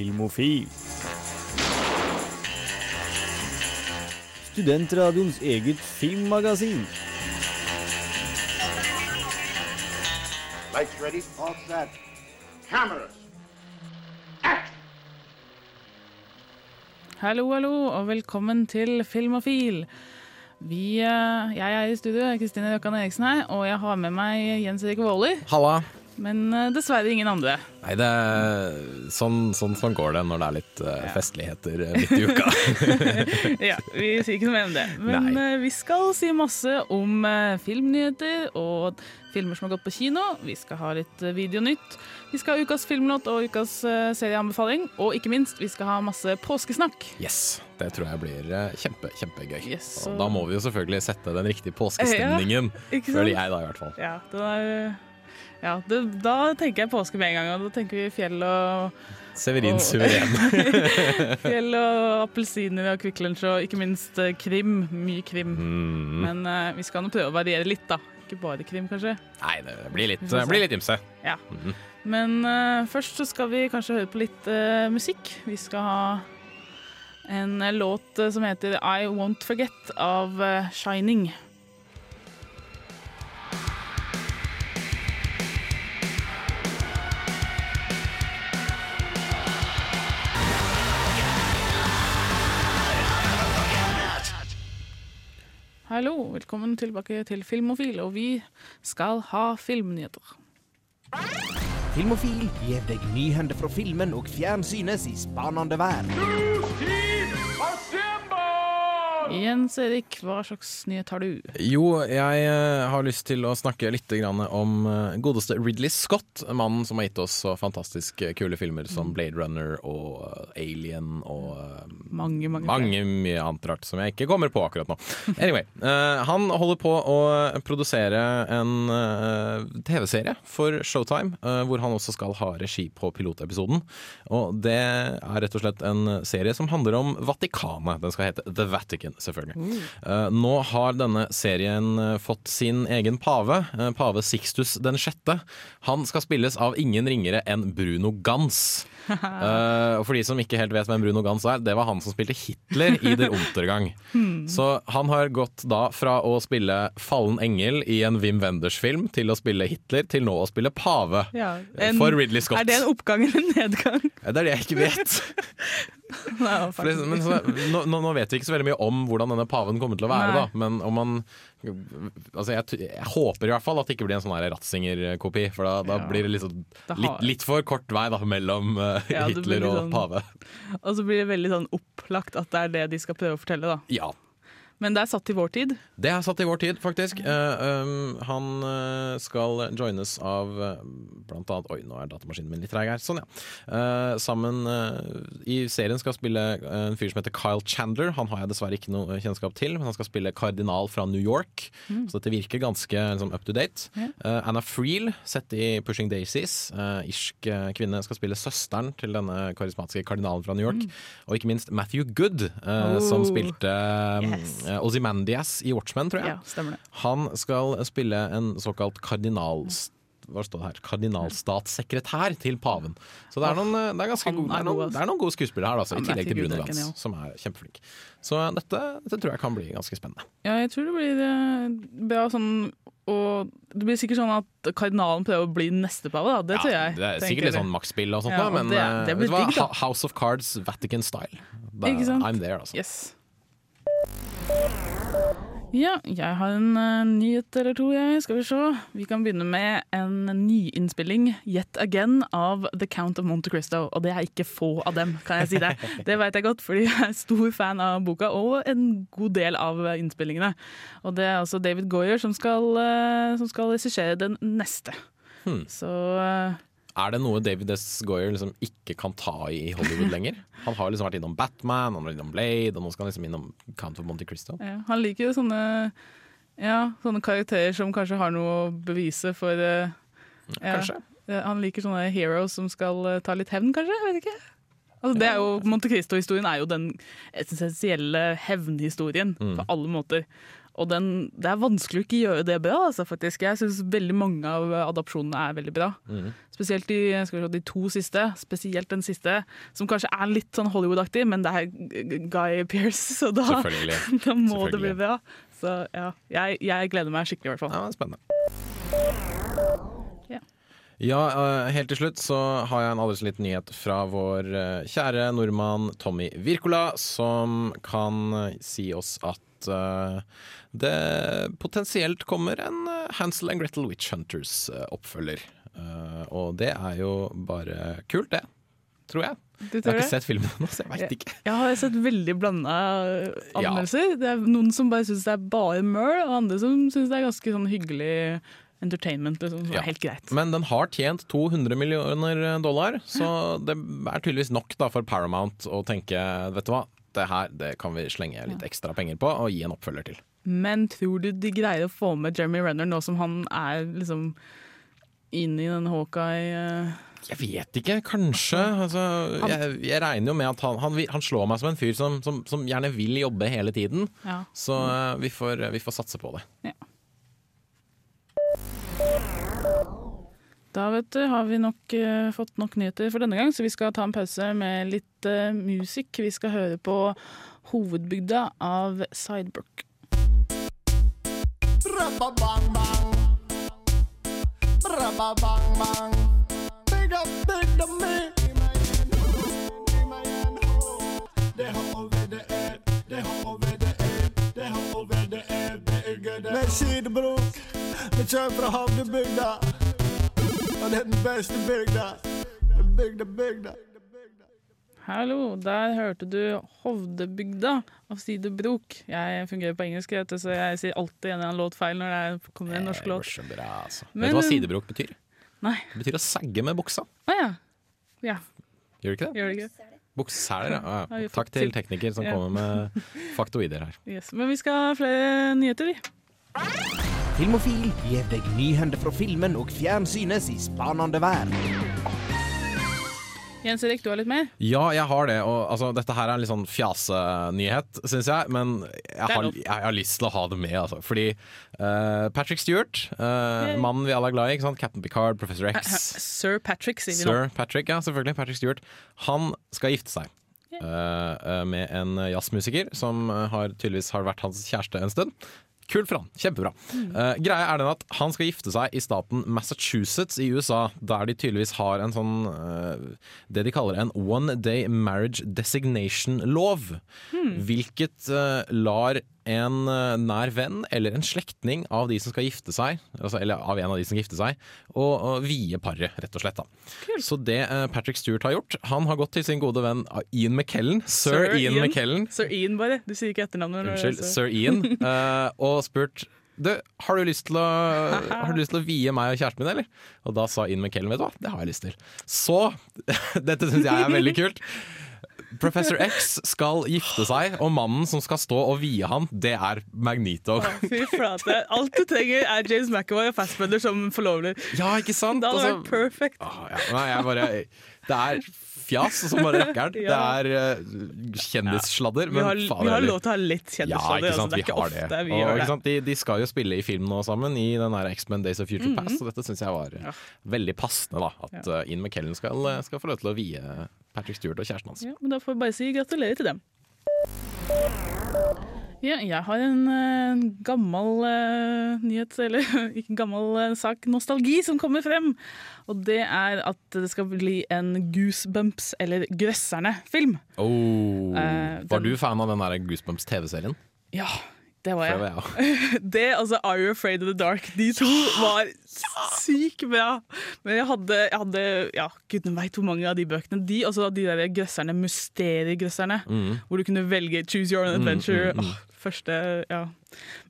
Filmofil. Studentradioens eget filmmagasin. Lights ready? All set. Cameras. Hallo, hallo, og velkommen til Filmofil. Vi, eh, jeg er i studio, Kristine Røkkan Eriksen her, og jeg har med meg Jens Erik Våler. Halla. Men eh, dessverre ingen andre. Nei, det sånn, sånn, sånn går det når det er litt uh, festligheter eh, midt i uka. ja, Vi sier ikke noe mer om det. Men uh, vi skal si masse om uh, filmnyheter og filmer som har gått på kino. Vi skal ha litt videonytt. Vi skal ha ukas filmlåt og ukas serieanbefaling. Og ikke minst, vi skal ha masse påskesnakk. Yes, Det tror jeg blir kjempe, kjempegøy. Yes, og... og da må vi jo selvfølgelig sette den riktige påskestemningen. Ja, føler jeg da, i hvert fall. Ja, det er ja, det, da tenker jeg påske med en gang, og da tenker vi fjell og Severin suveren. fjell og appelsiner og Kvikk Lunsj og ikke minst eh, krim. Mye krim. Mm. Men uh, vi skal nå prøve å variere litt, da. Ikke bare krim, kanskje. Nei, det blir litt, det blir litt ymse. Ja. Mm. Men uh, først så skal vi kanskje høre på litt uh, musikk. Vi skal ha en låt som heter I Won't Forget av Shining. Hallo, velkommen tilbake til Filmofil, og vi skal ha filmnyheter. Filmofil gir deg nyhender fra filmen og fjernsynets i spanende vær. Jens Erik, hva slags nyhet har du? Jo, jeg uh, har lyst til å snakke litt om uh, godeste Ridley Scott. Mannen som har gitt oss så fantastisk kule filmer som mm. Blade Runner og Alien og mange, mange, mange mye annet rart som jeg ikke kommer på akkurat nå. Anyway, han holder på å produsere en TV-serie for Showtime, hvor han også skal ha regi på pilotepisoden. Og det er rett og slett en serie som handler om Vatikanet. Den skal hete The Vatican selvfølgelig. Mm. Uh, nå har denne serien uh, fått sin egen pave, uh, pave Sixtus den sjette. Han skal spilles av ingen ringere enn Bruno Gans. og for de som ikke helt vet hvem Bruno Gans er, det var han som spilte Hitler i Der Untergang. Hmm. Så han har gått da fra å spille Fallen engel i en Wim Wenders-film til å spille Hitler, til nå å spille pave ja, en, for Ridley Scott. Er det en oppgang eller en nedgang? Det er det jeg ikke vet. Nei, men så, nå, nå, vet vi ikke så veldig mye om hvordan denne paven kommer til å være, da. Men om man altså jeg, jeg, håper i hvert fall at det ikke blir en sånn Ratzinger-kopi. For da, da ja. blir det liksom, litt, litt, for kort vei da, mellom uh, ja, Hitler og sånn, pave. Og så blir det veldig sånn opplagt at det er det de skal prøve å fortelle. da Ja, men det er satt i vår tid? Det er satt i vår tid, faktisk. Uh, um, han uh, skal joines av uh, blant annet Oi, nå er datamaskinen min litt treig her. Sånn, ja. sammen i serien skal spille en fyr som heter Kyle Chandler. Han har jeg dessverre ikke noe kjennskap til, men han skal spille kardinal fra New York. Mm. Så dette virker ganske liksom, up to date. Yeah. Anna Freel, sett i Pushing Daisies, irsk kvinne, skal spille søsteren til denne karismatiske kardinalen fra New York. Mm. Og ikke minst Matthew Good, oh. som spilte yes uh, Ozymandias i Watchmen, tror jeg. Ja, stemmer det. Han skal spille en såkalt kardinal... Hva står det her? Kardinalstatssekretær til paven. Så det er noen, det er ganske gode, det er noen, det er noen gode skuespillere her, altså, i tillegg til Bruno Gans, som er kjempeflink. Så dette, dette, tror jeg kan bli ganske spennende. Ja, jeg tror det blir eh, bra sånn og det blir sikkert sånn at kardinalen prøver å bli neste pave, da. Det ja, tror jeg. Det er sikkert litt sånn maktspill og sånt, ja, men det, det vet du hva? House of Cards, Vatican style. I'm there, altså. Yes. Ja, jeg har en uh, nyhet eller to, jeg. Skal vi se. Vi kan begynne med en nyinnspilling, yet again, av The Count of Monte Cristo. Og det er ikke få av dem, kan jeg si det. Det vet jeg godt, fordi jeg er stor fan av boka og en god del av innspillingene. Og det er også David Goyer som skal, uh, som skal regissere den neste. Hmm. Så uh, er det noe David S. Goyer liksom ikke kan ta i i Hollywood lenger? Han har liksom vært innom Batman, han har innom Blade, og nå skal han liksom innom Count of Monte Cristo. Ja, han liker jo sånne, ja, sånne karakterer som kanskje har noe å bevise for uh, Kanskje. Han liker sånne heroes som skal uh, ta litt hevn, kanskje? Jeg vet ikke. Altså, det er jo, Monte Cristo-historien er jo den essensielle hevnhistorien mm. på alle måter. Og den, det er vanskelig å ikke gjøre det bra, altså, faktisk. Jeg syns veldig mange av adopsjonene er veldig bra. Mm. Spesielt de, se, de to siste, spesielt den siste, som kanskje er litt sånn Hollywood-aktig, men det er Guy Pearce, så da, da må det bli bra. Så ja, jeg, jeg gleder meg skikkelig, i hvert fall. Ja, spennende. Ja. Ja, eh, helt til slutt så har jeg en aldri så liten nyhet fra vår eh, kjære nordmann Tommy Wirkola, som kan eh, si oss at eh, det potensielt kommer en eh, Hansel and Gretel Witch Hunters-oppfølger. og det er jo bare kult, det. Tror jeg. Du Jeg har ikke det? sett filmen ennå, så jeg veit ikke. Jeg har sett veldig blanda anmeldelser. Det er noen som bare syns det er bare møl, og andre som syns det er ganske sånn hyggelig entertainment. Liksom, som Ja. helt greit. Men den har tjent 200 millioner dollar, så det er tydeligvis nok da for Paramount å tenke vet du hva, det her det kan vi slenge litt ekstra penger på og gi en oppfølger til. Men tror du de greier å få med Jeremy Renner nå som han er liksom inne i den Hawkeye eh, Jeg vet ikke, kanskje. Altså, jeg, jeg regner jo med at han, han, han slår meg som en fyr som, som, som gjerne vil jobbe hele tiden. Ja. Så uh, vi får, vi får satse på det. Da vet du, har vi nok uh, fått nok nyheter for denne gang, så vi skal ta en pause med litt uh, musikk. Vi skal høre på Hovedbygda av Sidebrook. Med sidebruk, vi kjører fra havnebygda. Det er den beste bygda. Den bygda, bygda. Hallo, der hørte du Hovdebygda av Sidebrok. Jeg fungerer på engelsk, vet du, så jeg sier alltid en eller annen låt feil når det er- kommer en norsk låt. så bra, altså. Men- Vet du hva sidebrok betyr? Nei. Det betyr å sagge med buksa. Å ja. Ja, Gjør det ikke det? gjør det ikke? Ja. Ja. Takk til til. tekniker som Ja. kommer med faktoider her. Yes. Men vi skal ha flere nyheter, vi. Filmofil gir deg nyhender fra filmen og fjernsynets i spanende verden. Jens Erik, du har litt mer? Ja, jeg har det. Og, altså, dette her er en litt sånn fjasenyhet, syns jeg. Men jeg har, jeg, har lyst til å ha det med, altså. Fordi uh, Patrick Stewart, uh, mannen vi alle er glad i, ikke sant? Captain Picard, Professor X Sir Patrick, sier vi nå. Sir Patrick, ja, selvfølgelig. Patrick Stewart. Han skal gifte seg. eh, uh, med en jazzmusiker som eh, har, tydeligvis har vært hans kjæreste en stund. Kult for han. Kjempebra. Uh, greia er den at Han skal gifte seg i staten Massachusetts i USA, der de tydeligvis har en sånn uh, Det de kaller en one day marriage designation-lov. Hvilket uh, lar en eh, nær venn eller en slektning av de som skal gifte seg, altså, eller av en av de som gifter seg, og, og vie paret, rett og slett. Da. Så det eh, Patrick Stewart har gjort Han har gått til sin gode venn uh, Ian McKellen, sir, Sir Ian, Ian. McKellen, Sir Ian, bare. Du sier ikke etternavnet. Unnskyld, sir Ian, eh, og spurt du, har du lyst til å Har du lyst til å vie meg og kjæresten min, eller? Og da sa Ian McKellen, vet du hva, det har jeg lyst til. Så, dette syns jeg er veldig kult. Professor X skal gifte seg, og mannen som skal stå og vie han, det er Magnito. Fy flate. Alt du trenger er James McAvoy og Fassbender som forlover. Ja, ikke sant? Det hadde Altså, vært perfect. Å, ja. Nei, jeg bare Det er fjas som bare rakkeren. Det Ja. er uh, kjendissladder, Vi vi har lov til å ha litt Ja, ikke altså, det er ikke ofte vi Og, gjør det. de, de skal jo spille i film nå sammen, i den X-Men Days of Future Past, og dette syns jeg var Ja. veldig passende. da At uh, Ian McKellen skal, eh, skal få lov til å vie Patrick Stewart og kjæresten hans. Ja, men da får vi bare si gratulerer til dem. Ja, jeg har en eh, gammel uh, nyhet, eller ikke gammel uh, sak, nostalgi, som kommer frem. Og det er at det skal bli en Goosebumps, eller Grøsserne-film. Oh, var du fan av den der Goosebumps TV-serien? Ja, det var For det jeg. var jeg. Det, altså Are You Afraid of the Dark, de to var sykt bra. Men jeg hadde, jeg hadde ja, gudene veit hvor mange av de bøkene. De, altså de der grøsserne, mysteriegrøsserne, hvor du kunne velge Choose Your Own Adventure. Åh, første, ja.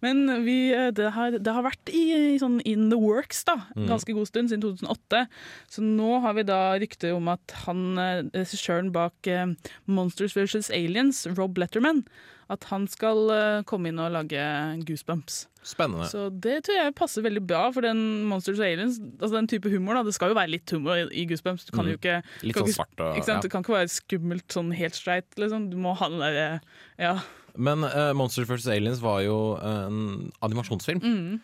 Men vi, eh, det, har, det har vært i, i sånn in the works da, ganske god stund, siden 2008. Så nå har vi da rykter om at han, eh, regissøren bak eh, Monsters vs. Aliens, Rob Letterman, at han skal eh, komme inn og lage Goosebumps. Spennende. Så det tror jeg passer veldig bra for den Monsters og Aliens. Altså den type humor da, Det skal jo være litt humor i, i Goosebumps. Du kan jo ikke, Litt kan sånn svart og ikke ja. Det kan ikke være skummelt sånn helt streit. Liksom. Du må ha den derre Ja, Men uh, Monsters vs. Aliens var jo en animasjonsfilm. Mm.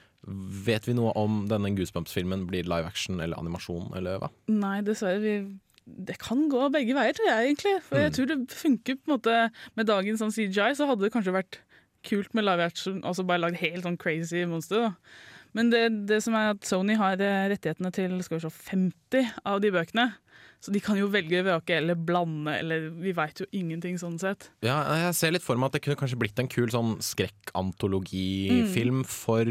Vet vi noe om denne Goosebumps-filmen blir live action eller animasjon, eller hva? Nei, dessverre. Vi, det kan gå begge veier, tror jeg egentlig. For jeg tror det funker på en måte med dagens sånn CGI, så hadde det kanskje vært kult med live action, altså bare lagd helt sånn crazy monster. da. Men det, det som er at Sony har eh, rettighetene til skal vi se, 50 av de bøkene. Så de kan jo velge vrake eller blande, eller vi veit jo ingenting sånn sett. Ja, jeg ser litt for meg at det kunne kanskje blitt en kul sånn skrekkantologifilm for,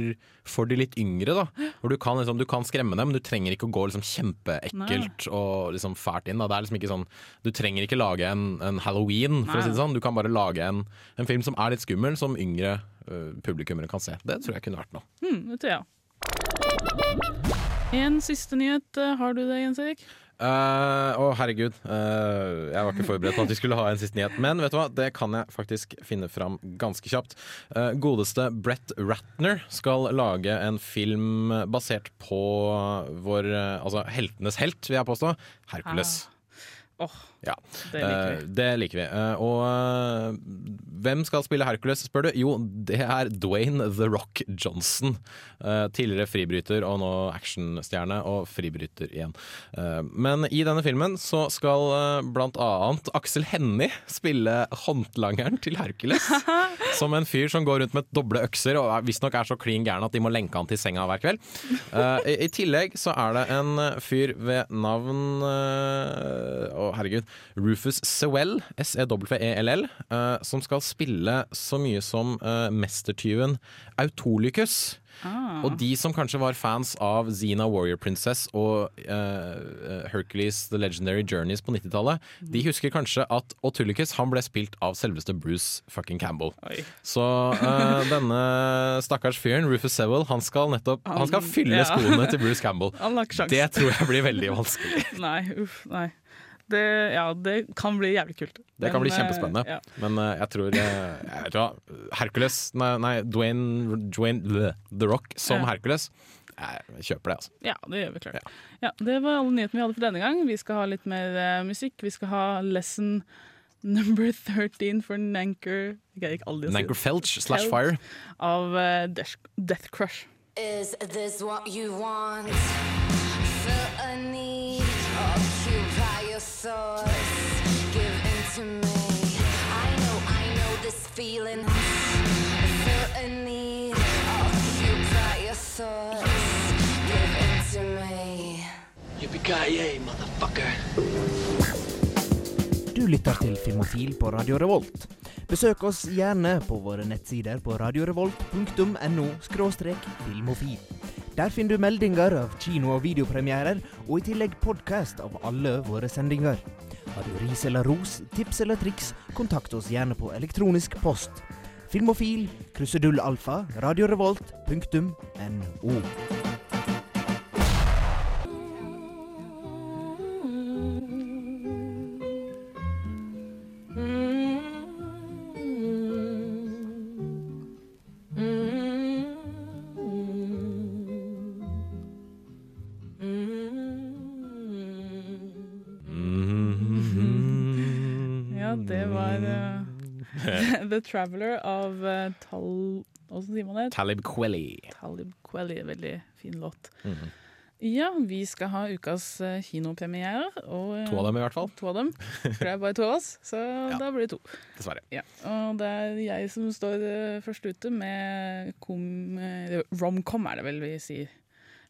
for de litt yngre. da Hvor du kan, liksom, du kan skremme dem, men du trenger ikke å gå liksom kjempeekkelt og liksom fælt inn. Da. Det er liksom ikke sånn Du trenger ikke lage en, en halloween, for å si det sånn. Du kan bare lage en, en film som er litt skummel, som yngre uh, publikummere kan se. Det tror jeg kunne vært noe. Mm, det tror jeg. En siste nyhet. eh, Har du det, Jens Erik? Eh, Å, herregud. Uh, jeg var ikke forberedt på at vi skulle ha en siste nyhet. Men vet du hva, det kan jeg faktisk finne fram ganske kjapt. Uh, godeste Brett Ratner skal lage en film basert på vår Altså heltenes helt, vil jeg påstå. Hercules. Åh, Ja, det liker eh, vi. det liker vi. Eh, og eh, hvem skal spille Hercules, spør du? Jo, det er Dwayne The Rock Johnson. Tidligere fribryter og nå actionstjerne, og fribryter igjen. Men i denne filmen så skal blant annet Aksel Hennie spille håndlangeren til Hercules. som en fyr som går rundt med doble økser og visstnok er så klin gæren at de må lenke han til senga hver kveld. I, tillegg så er det en fyr ved navn Å, herregud. Rufus Sewell, S-E-W-E-L-L, eh, som skal spille så mye som eh, mestertyven Autolycus. Ah. Og de som kanskje var fans av Xena Warrior Princess og uh, Hercules The Legendary Journeys på 90-tallet, de husker kanskje at Autolycus han ble spilt av selveste Bruce fucking Campbell. Oi. Så uh, denne stakkars fyren, Rufus Sewell, han skal nettopp Han skal fylle ja. skoene til Bruce Campbell. Han. Det tror jeg blir veldig vanskelig. Nei, uff, nei. Det, ja, det kan bli jævlig kult. Det kan Men, bli eh, kjempespennende. Ja. Men uh, jeg tror uh, jeg Hercules Nei, nei Dwayne, Dwayne The Rock som Ja. Hercules. Jeg kjøper det, altså. ja, det gjør vi klart. Ja. det var alle nyhetene vi hadde for denne gang. Vi skal ha litt mer uh, musikk. Vi skal ha lesson number 13 for Nanker Nanker. Felch slash Fire. Av Death, Death Crush. Is this what you want? Feel a need, your thoughts, give in to me. I know, I know this feeling. Feel a need, occupy your thoughts, give in to me. Yippee-ki-yay, motherfucker. Du lytter til Filmofil på Radio Revolt. Besøk oss gjerne på våre nettsider på radiorevolt.no filmofil. Der finner du meldinger av kino- og videopremierer, og i tillegg podkast av alle våre sendinger. Har du ris eller ros, tips eller triks, kontakt oss gjerne på elektronisk post. Filmofil, krusedullalfa, radiorevolt.no. Ja, eh, The Traveler av uh, Tal... Åssen sier man det? Talib Kweli. Talib Kweli. Veldig fin låt. Mhm. Ja, vi skal ha ukas uh, kinopremierer. Og, eh, To av dem, i hvert fall. To av dem. For det er bare to av oss, så da blir det to. Dessverre. Ja. Og det er jeg som står eh, først ute med kom, eh, romcom, er det vel vi sier.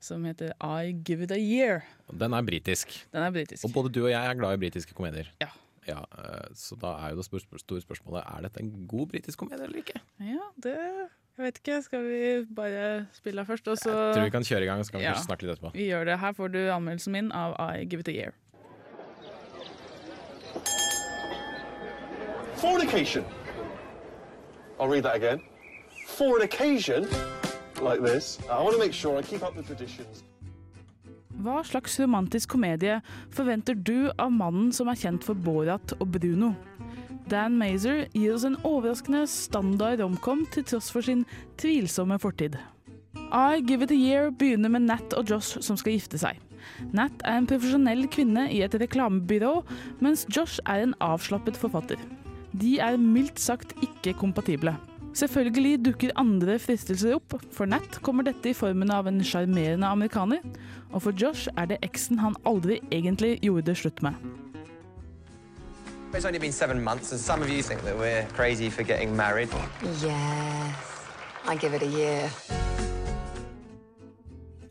Som heter I Give It A Year. Den er britisk. Den er britisk. Og både du og jeg er glad i britiske komedier. Ja. Ja, eh, så da er jo det spør- store spørsmålet Er dette en god britisk komedie eller ikke. Ja, det Jeg vet ikke. Skal vi bare spille først, og så Jeg tror vi kan kjøre i gang, så kan vi Ja. snakke litt etterpå. Vi gjør det. Her får du anmeldelsen min av I Give It A Year. Fornication. I'll read that again. For an occasion like this, I want to make sure I keep up the traditions. Hva slags romantisk komedie forventer du av mannen som er kjent for Borat og Bruno? Dan Mazer gir oss en overraskende standard romcom til tross for sin tvilsomme fortid. I Give It A Year begynner med Nat og Josh som skal gifte seg. Nat er en profesjonell kvinne i et reklamebyrå, mens Josh er en avslappet forfatter. De er mildt sagt ikke kompatible. Selvfølgelig dukker andre fristelser opp. For Nat kommer dette i formen av en sjarmerende amerikaner, og for Josh er det eksen han aldri egentlig gjorde det slutt med. It's only been seven months, and some of you think that we're crazy for getting married. Yeah, I give it a year.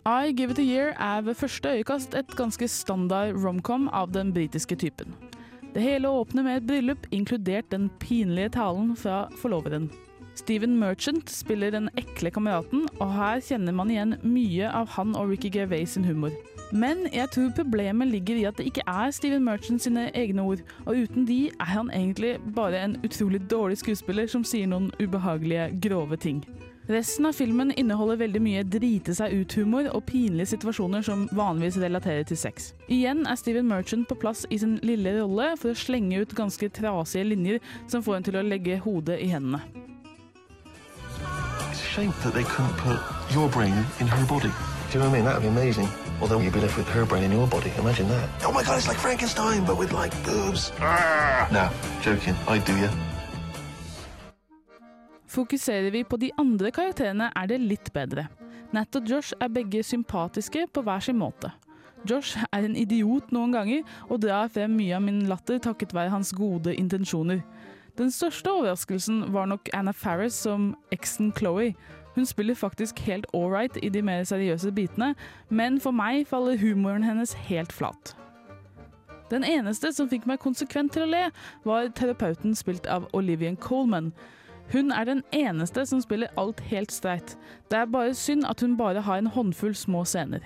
I Give It A Year er ved første øyekast et ganske standard romcom av den britiske typen. Det hele åpner med et bryllup, inkludert den pinlige talen fra forloveden. Steven Merchant spiller den ekle kameraten, og her kjenner man igjen mye av han og Ricky Gervais sin humor. Men jeg tror problemet ligger i at det ikke er Steven Merchant sine egne ord, og uten de er han egentlig bare en utrolig dårlig skuespiller som sier noen ubehagelige, grove ting. Resten av filmen inneholder veldig mye drite seg ut-humor og pinlige situasjoner som vanligvis relaterer til sex. Igjen er Steven Merchant på plass i sin lille rolle for å slenge ut ganske trasige linjer som får en til å legge hodet i hendene. It's shame that they couldn't put your brain in her body. Do you know what I mean? That would be amazing. Although you'd be left with her brain in your body. Imagine that. Oh my god, it's like Frankenstein, but with like boobs. Ah! No, joking. I do you. Fokuserer vi på de andre karakterene, er det litt bedre. Nat og Josh er begge sympatiske på hver sin måte. Josh er en idiot noen ganger, og drar frem mye av min latter takket være hans gode intensjoner. Den største overraskelsen var nok Anna Farris som eksen Chloé. Hun spiller faktisk helt ålreit i de mer seriøse bitene, men for meg faller humoren hennes helt flat. Den eneste som fikk meg konsekvent til å le, var terapeuten spilt av Olivian Coleman. Hun er den eneste som spiller alt helt streit. Det er bare synd at hun bare har en håndfull små scener.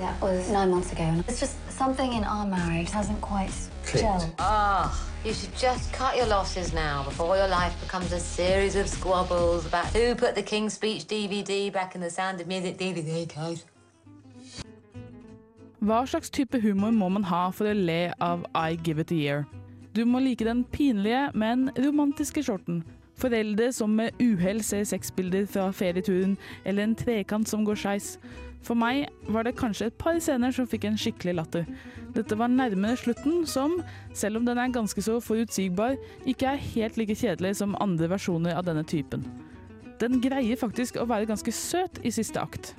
That was nine months ago. and It's just something in our marriage hasn't quite gelled. Ah, you should just cut your losses now before your life becomes a series of squabbles about who put the King's Speech DVD back in the Sound of Music DVD case. Hva slags type humor må man ha for å le av I Give It A Year? Du må like den pinlige, men romantiske shorten. Foreldre som med uhell ser sexbilder fra ferieturen, eller en trekant som går skeis. For meg var det kanskje et par scener som fikk en skikkelig latter. Dette var nærmere slutten, som, selv om den er ganske så forutsigbar, ikke er helt like kjedelig som andre versjoner av denne typen. Den greier faktisk å være ganske søt i siste akt.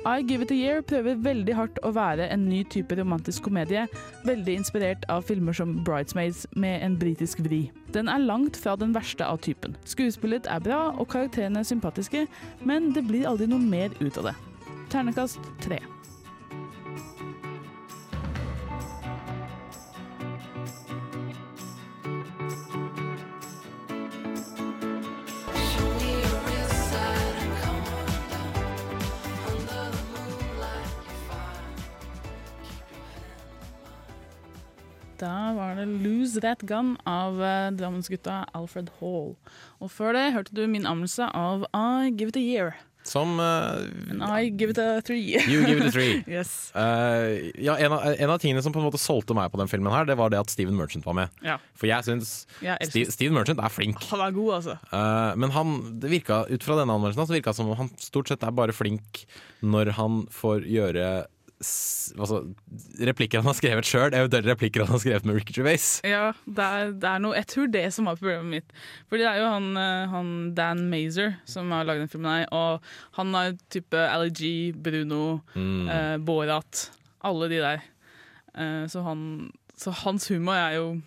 I Give It A Year prøver veldig hardt å være en ny type romantisk komedie, veldig inspirert av filmer som Bridesmaids med en britisk vri. Den er langt fra den verste av typen. Skuespillet er bra, og karakterene er sympatiske, men det blir aldri noe mer ut av det. Ternekast tre. Da var det 'Lose That Gun' av eh, Drammensgutta Alfred Hall. Og før det hørte du min anmeldelse av I Give It A Year. Som uh, And I give it a three. You give it a three. yes. Uh, ja, en av, en av tingene som på en måte solgte meg på den filmen, her Det var det at Steven Merchant var med. Ja. For jeg syns Steve, Steven Merchant er flink. Han er god, altså. Uh, men han, det virka, ut fra denne anmeldelsen så virka det som om han stort sett er bare flink når han får gjøre altså, replikker han har skrevet sjøl, eventuelle replikker han har skrevet med Ricky Gervais. Ja, det er, det er noe Jeg tror det som var problemet mitt. Fordi det er jo han, eh, han Dan Mazer som har laget den filmen her, og han har type Ali G, Bruno, Mm. eh, Borat. Alle de der. Eh, så, han, så hans humor er jo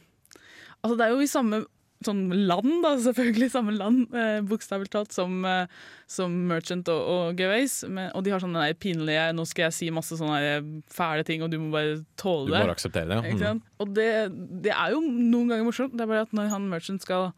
Altså, det er jo i samme sånn land, da, selvfølgelig. Samme land, eh, bokstavelig talt, som, eh, som Merchant og, og Gervais. Og de har sånn den pinlige Nå skal jeg si masse sånne fæle ting, og du må bare tåle det. Du bare akseptere det. Ja. Mm. Og det, det er jo noen ganger morsomt. Det er bare at når han Merchant skal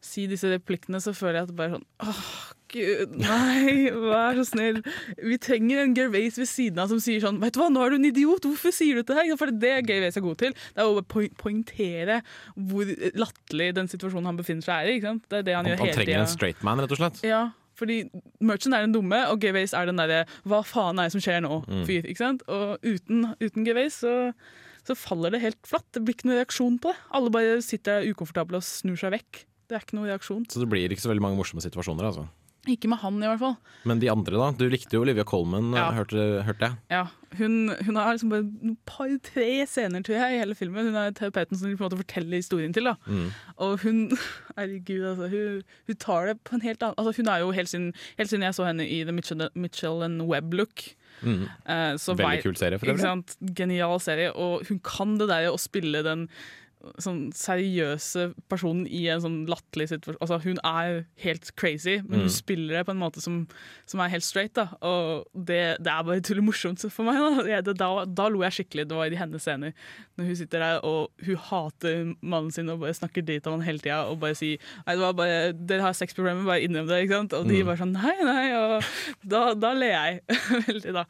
si disse replikkene, så føler jeg at det bare er sånn Åh, gud, nei, vær så snill. Vi trenger en Gervais ved siden av som sier sånn Vet du hva, nå er du en idiot, hvorfor sier du dette her? For det er Gervais er god til. Det er å poengtere hvor latterlig den situasjonen han befinner seg i. Det er det han, Han, gjør han hele trenger en straight man, rett og slett. Ja, fordi Merchant er den dumme, og Gervais er den derre 'hva faen er det som skjer nå?' Mm. ikke sant? Og uten, uten Gervais så, så faller det helt flatt. Det blir ikke noen reaksjon på det. Alle bare sitter ukomfortable og snur seg vekk. Det er ikke noen reaksjon. Så det blir ikke så veldig mange morsomme situasjoner. altså. Ikke med han, i hvert fall. Men de andre, da? Du likte jo Olivia Colman, Ja. hørte, hørte jeg. Ja, hun, hun har liksom bare et par-tre scener tror jeg, i hele filmen. Hun er terapeuten som på en måte forteller historien til. da. Mm. Og hun herregud, altså, hun, hun tar det på en helt annen altså, Hun er jo helt siden, helt siden jeg så henne i The Mitchell, Mitchell and Webb-look. Mm. Uh, Veldig vei- kul serie, for øvrig. Genial serie. Og hun kan det der å spille den sånn seriøse personen i en sånn latterlig situasjon. Altså, hun er helt crazy, men Mm. hun spiller det på en måte som, som er helt straight. Da. Og det, det er bare utrolig morsomt for meg. Da. Det, da, da lo jeg skikkelig. Det var i de hennes scener. Når hun sitter der og hun hater mannen sin og bare snakker dritt om han hele tida og bare sier Nei, det var bare, dere har sexproblemer, bare innrøm det. ikke sant? Og de Mm. bare sånn Nei, nei. Og da, da ler jeg veldig, da.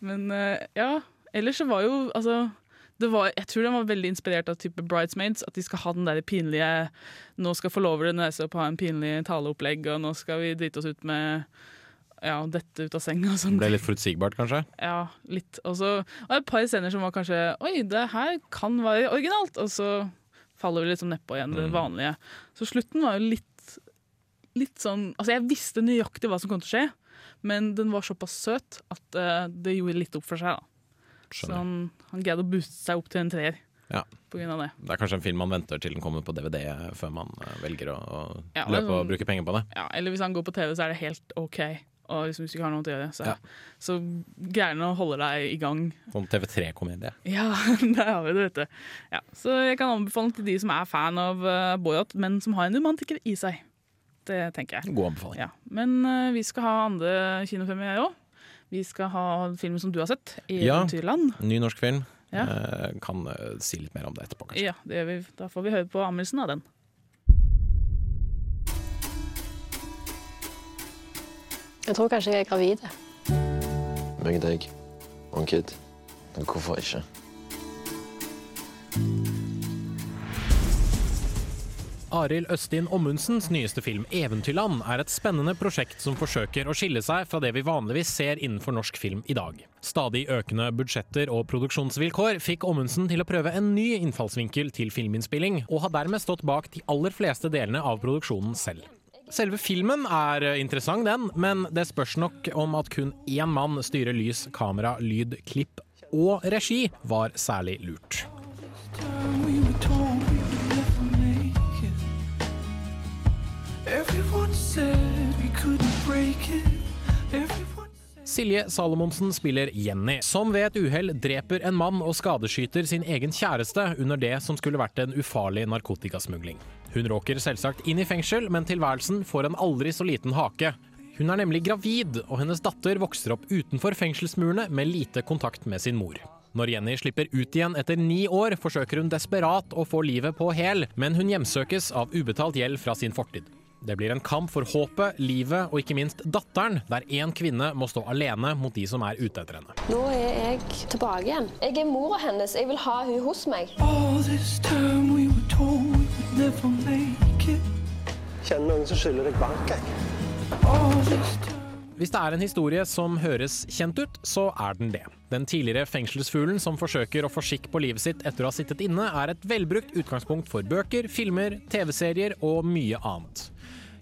Men eh, ja, ellers så var jo altså var, jeg tror den var veldig inspirert av type Bridesmaids. At de skal ha den der pinlige Nå skal forloveren reise opp og ha en pinlig taleopplegg, og nå skal vi drite oss ut med ja, dette ut av senga og sånn. Ble litt forutsigbart, kanskje? Ja, litt. Og så var det et par scener som var kanskje Oi, det her kan være originalt! Og så faller vi liksom nedpå igjen det Mm. vanlige. Så slutten var jo litt, litt sånn Altså, jeg visste nøyaktig hva som kom til å skje, men den var såpass søt at uh, det gjorde litt opp for seg. da. Så han, han greide å booste seg opp til en treer Ja. på grunn av det. Det er kanskje en film man venter til den kommer på DVD før man eh, velger å, å Ja, løpe og sånn- bruke penger på det. Ja, eller hvis han går på TV, så er det helt OK. Og liksom, hvis du ikke har noe til å gjøre, så, Ja. så greier han å holde deg i gang. Sånn TV3-komedie. Ja, der har vi det, vet du. Ja, så jeg kan anbefale til de som er fan av uh, Boyot, men som har en romantiker i seg. Det tenker jeg. God anbefaling. Ja. Men uh, vi skal ha andre kinofilmer òg. Vi skal ha filmen som du har sett, Ja. 'Eventyrland'. Ny norsk film. Ja. Eh, kan eh, si litt mer om det etterpå, kanskje. Ja, det gjør vi. Da får vi høre på anmeldelsen av den. Jeg tror kanskje jeg er gravid. Meg og deg og en kid. Men hvorfor ikke? Arild Østin Ommundsens nyeste film 'Eventyrland' er et spennende prosjekt som forsøker å skille seg fra det vi vanligvis ser innenfor norsk film i dag. Stadig økende budsjetter og produksjonsvilkår fikk Ommundsen til å prøve en ny innfallsvinkel til filminnspilling, og har dermed stått bak de aller fleste delene av produksjonen selv. Selve filmen er interessant, den, men det spørs nok om at kun én mann styrer lys, kamera, lyd, klipp og regi var særlig lurt. Said we were break Silje Salomonsen spiller Jenny, som ved et uhell dreper en mann og skadeskyter sin egen kjæreste under det som skulle vært en ufarlig narkotikasmugling. Hun råker selvsagt inn i fengsel, men tilværelsen får en aldri så liten hake. Hun er nemlig gravid, og hennes datter vokser opp utenfor fengselsmurene med lite kontakt med sin mor. Når Jenny slipper ut igjen etter ni år, forsøker hun desperat å få livet på hæl, men hun hjemsøkes av ubetalt gjeld fra sin fortid. Det blir en kamp for håpet, livet og ikke minst datteren, der én kvinne må stå alene mot de som er ute etter henne. Nå er jeg tilbake igjen. Jeg er mora hennes. Jeg vil ha hun hos meg. Kjenner noen som skylder deg bank. Hvis det er en historie som høres kjent ut, så er den det. Den tidligere fengselsfuglen som forsøker å få skikk på livet sitt etter å ha sittet inne, er et velbrukt utgangspunkt for bøker, filmer, TV-serier og mye annet.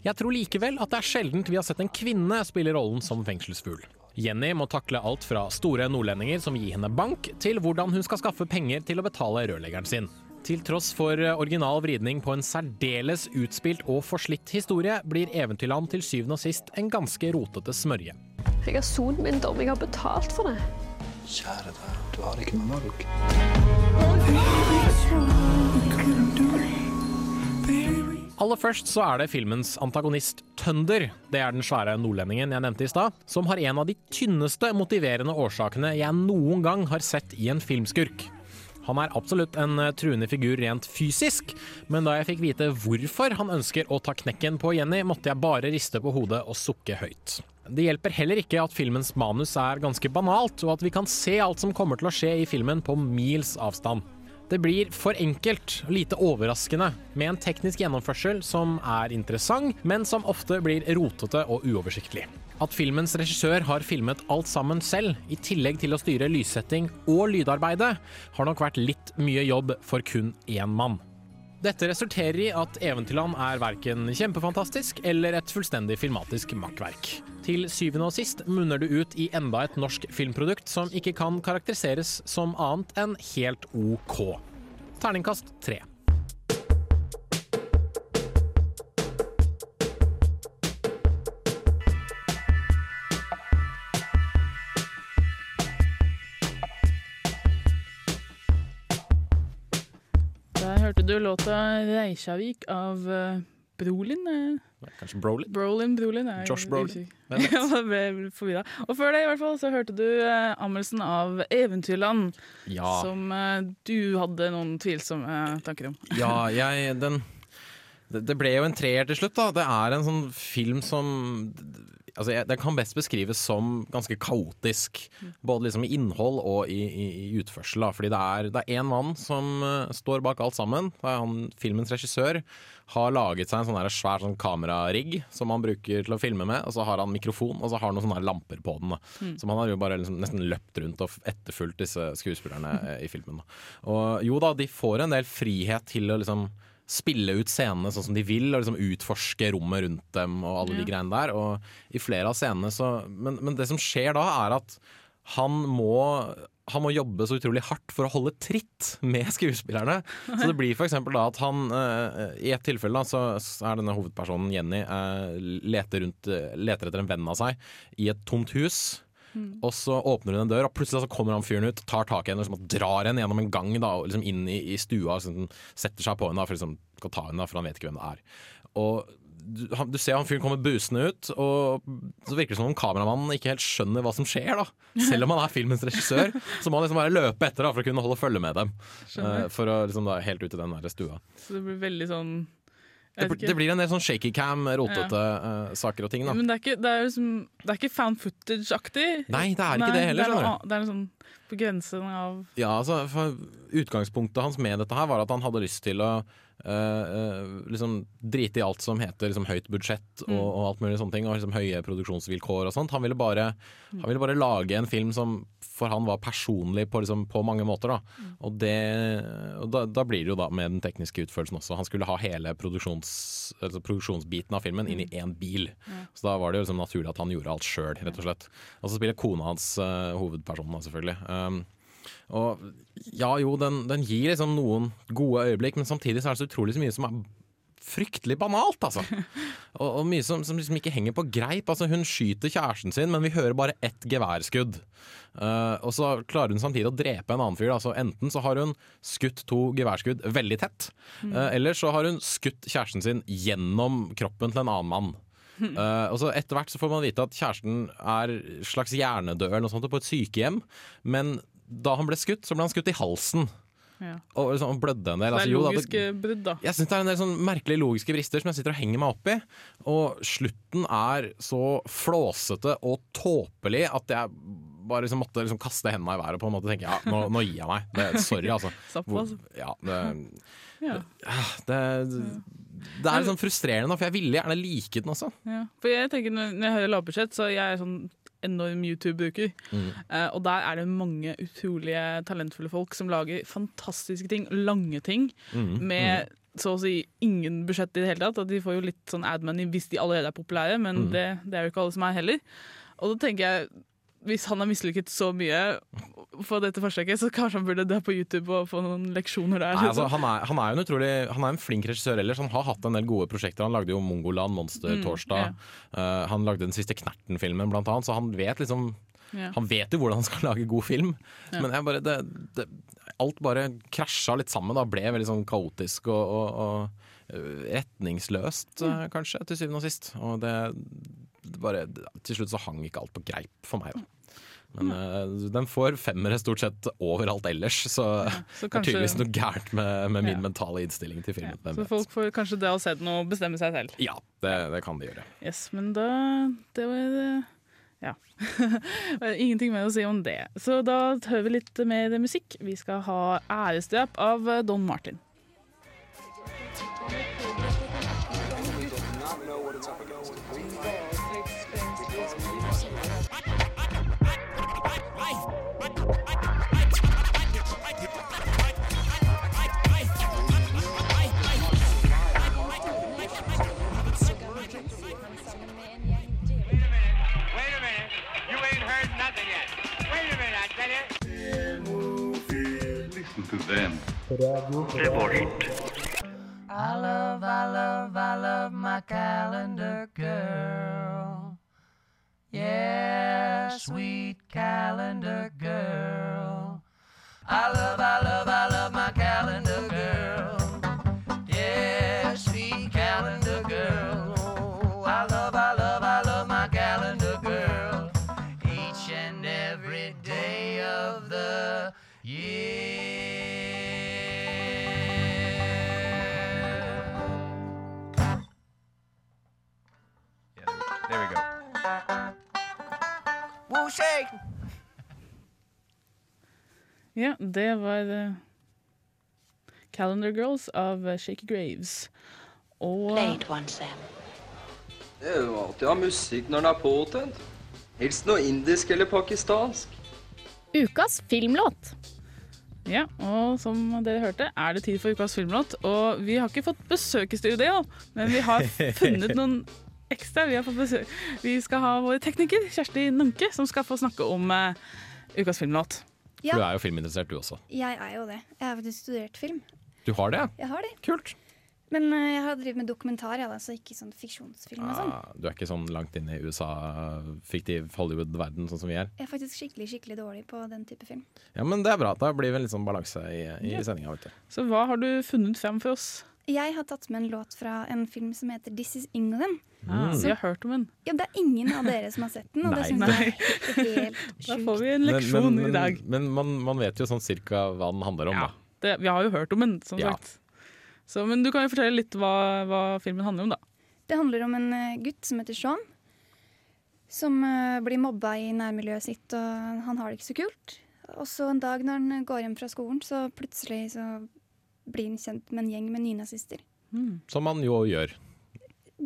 Jeg tror likevel at det er sjeldent vi har sett en kvinne spille rollen som fengselsfugl. Jenny må takle alt fra store nordlendinger som gir henne bank, til hvordan hun skal skaffe penger til å betale rørleggeren sin. Til tross for original vridning på en særdeles utspilt og forslitt historie, blir Eventyrland til syvende og sist en ganske rotete smørje. Jeg har sonet min dom. Jeg har betalt for det. Kjære deg, du har ikke noe valg. Aller først så er det filmens antagonist Tønder. Det er den svære nordlendingen jeg nevnte i stad, som har en av de tynneste motiverende årsakene jeg noen gang har sett i en filmskurk. Han er absolutt en eh, truende figur rent fysisk, men da jeg fikk vite hvorfor han ønsker å ta knekken på Jenny, måtte jeg bare riste på hodet og sukke høyt. Det hjelper heller ikke at filmens manus er ganske banalt, og at vi kan se alt som kommer til å skje i filmen på mils avstand. Det blir for enkelt, og lite overraskende, med en teknisk gjennomførsel som er interessant, men som ofte blir rotete og uoversiktlig. At filmens regissør har filmet alt sammen selv, i tillegg til å styre lyssetting og lydarbeidet, har nok vært litt mye jobb for kun én mann. Dette resulterer i at Eventyrland er verken kjempefantastisk eller et fullstendig filmatisk makkverk. Til syvende og sist munner det ut i enda et norsk filmprodukt som ikke kan karakteriseres som annet enn helt OK. Terningkast tre. Du låta 'Reisjavik' av eh, Brolin. eh, Kanskje Brolin? Brolin, Brolin er Josh Brolin. jeg ble forvirra. Og før det i hvert fall så hørte du eh, anmeldelsen av 'Eventyrland', Ja. som eh, du hadde noen tvilsomme tanker om. Ja, jeg den det, det ble jo en treer til slutt, da. Det er en sånn film som Altså, jeg, Den kan best beskrives som ganske kaotisk. Både liksom i innhold og i, i, i utførsel. Da. Fordi det er, det én mann som uh, står bak alt sammen. Det er han, filmens regissør har laget seg en sånn svær sånn kamerarigg som han bruker til å filme med. Og så har han mikrofon, og så har han noen sånne lamper på den. Da. Mm. Som han har jo bare liksom nesten løpt rundt og etterfulgt disse skuespillerne mm. i filmen. Da. Og jo da, de får en del frihet til å liksom spille ut scenene sånn som de vil, og liksom utforske rommet rundt dem og alle de greiene der. Og i flere av scenene så men, men det som skjer da, er at han må han må jobbe så utrolig hardt for å holde tritt med skuespillerne. Så det blir eksempel da at han eh, I et tilfelle da, så er denne hovedpersonen Jenny eh, leter, rundt, leter etter en venn av seg i et tomt hus. Mm. Og så åpner hun en dør, og plutselig så kommer han fyren ut, tar tak i henne liksom, og drar henne gjennom en gang da, og liksom inn i, i stua. Sånn, setter seg på henne da, for liksom, skal ta henne, da, for han vet ikke hvem det er. Og du, han, du ser han fyren kommer busende ut, og så virker det som om kameramannen ikke helt skjønner hva som skjer. da Selv om han er filmens regissør, så må han liksom bare løpe etter da for å kunne holde følge med dem. Eh, for å liksom da Helt ut i den der stua. Så det blir veldig sånn Det, det blir en del sånn shaky cam, rotete uh, saker og ting. da Men det er ikke, det er liksom, det er ikke found footage-aktig. Nei, det er ikke det heller, Det er, noe, det er sånn på grensen av Ja, altså Utgangspunktet hans med dette her var at han hadde lyst til å eh, liksom drite i alt som heter liksom, høyt budsjett og, Mm. og alt mulig sånne ting, og liksom, høye produksjonsvilkår og sånt. Han ville bare, han ville bare lage en film som for han var personlig på, liksom, på mange måter. Da. Og, det, og da, da blir det jo da med den tekniske utførelsen også. Han skulle ha hele produksjons, altså produksjonsbiten av filmen inn i én bil. Så da var det jo liksom naturlig at han gjorde alt sjøl, rett og slett. Og så spiller kona hans uh, hovedpersonen, selvfølgelig. Um, og ja jo, den, den gir liksom noen gode øyeblikk, men samtidig så er det så utrolig så mye som er fryktelig banalt, altså. Og, og mye som, som liksom ikke henger på greip. Altså, hun skyter kjæresten sin, men vi hører bare ett geværskudd. Uh, og så klarer hun samtidig å drepe en annen fyr. Altså, enten så har hun skutt to geværskudd veldig tett, Mm. eh, eller så har hun skutt kjæresten sin gjennom kroppen til en annen mann. Uh, og så Etter hvert så får man vite at kjæresten er slags hjernedød eller noe sånt på et sykehjem. Men da han ble skutt, så ble han skutt i halsen. ja. Og liksom blødde en del. Det Altså, er jo da, det- logiske brudd, da. jeg syns det er en del sånn merkelige logiske brister som jeg sitter og henger meg opp i. Og slutten er så flåsete og tåpelig at jeg bare liksom måtte liksom kaste hendene i været på en måte tenke ja, nå, nå gir jeg meg. Det, sorry, altså. Hvor- Ja, det, Ja. det, det er sånn frustrerende, for jeg ville gjerne like den også. Ja. For jeg tenker når, når jeg hører lavbudsjett, så jeg er sånn enorm YouTube-bruker. Mm. Eh, og der er det mange utrolige talentfulle folk som lager fantastiske ting, lange ting, Mm, med så å si ingen budsjett i det hele tatt. At de får jo litt sånn ad money hvis de allerede er populære, men Mm. det, det er jo ikke alle som er heller. Og da tenker jeg, hvis han har mislykket så mye for dette forsøket, så kanskje han burde dra på YouTube og få noen leksjoner der. Nei, altså, liksom. han, er, han er jo en utrolig Han er en flink regissør ellers. Han har hatt en del gode prosjekter. Han lagde jo Mongoland, Monster Mm, yeah. uh, han lagde den siste Knerten-filmen, blant annet. Så han vet liksom yeah. Han vet jo hvordan han skal lage god film. Yeah. Men bare, det, det, alt bare krasja litt sammen. Da. Ble veldig sånn kaotisk og, og, og øh, retningsløst, Mm. eh, kanskje, til syvende og sist. Og det bare, til slutt så hang ikke alt på greip for meg, da. Men uh, den får femmere stort sett overalt ellers, så, så det er tydeligvis noe gærent med, med min Ja. mentale innstilling til filmen. Ja, Så folk får kanskje det og se den og bestemme seg selv. Ja, det, det kan de gjøre. Yes, men da Det var Ja. Ingenting mer å si om det. Så da hører vi litt mer musikk. Vi skal ha 'Æresdrap' av Don Martin. Vem? Revolt. I love, I love, I love my calendar girl. Yeah, sweet calendar girl. I love, I love, I love Ja, det var uh, Calendar Girls av uh, Shaky Graves. Og Played one, Sam. Det er jo alltid å ha musikk når den er påtent. Helst noe indisk eller pakistansk. Ukas filmlåt. Ja, og som dere hørte, er det tid for ukas filmlåt. Og vi har ikke fått besøk i studio, men vi har funnet noen ekstra. Vi, har fått besøk. vi skal ha vår tekniker, Kjersti Nanke, som skal få snakke om uh, ukas filmlåt. For du er jo filminteressert du også. Jeg er jo det. Jeg har faktisk studert film. Du har det? Jeg har det. Kult. Men uh, jeg har drevet med dokumentar, ja, da, så ikke sånn fiksjonsfilm og sånn. Ah, du er ikke sånn langt inn i USA, fiktiv Hollywood-verden, sånn som vi er? Jeg er faktisk skikkelig skikkelig dårlig på den type film. Ja, men det er bra. Da blir det en litt sånn balanse i, i Ja. sendinga. Så hva har du funnet frem for oss? Jeg har tatt med en låt fra en film som heter This Is England. Ah, Så- vi har hørt om den. Ja, det er ingen av dere som har sett den, og det synes syns jeg er helt sjukt. Da får vi en leksjon men, men, i dag. Men man, man vet jo sånn cirka hva den handler om, da. Det, vi har jo hørt om den, som Ja. sagt. Så, men du kan jo fortelle litt hva, hva filmen handler om, da. Det handler om en eh, gutt som heter Sean, som eh, blir mobba i nærmiljøet sitt, og han har det ikke så kult. Og så en dag når han går hjem fra skolen, så plutselig så blir han kjent med en gjeng med nynazister. Som man jo gjør,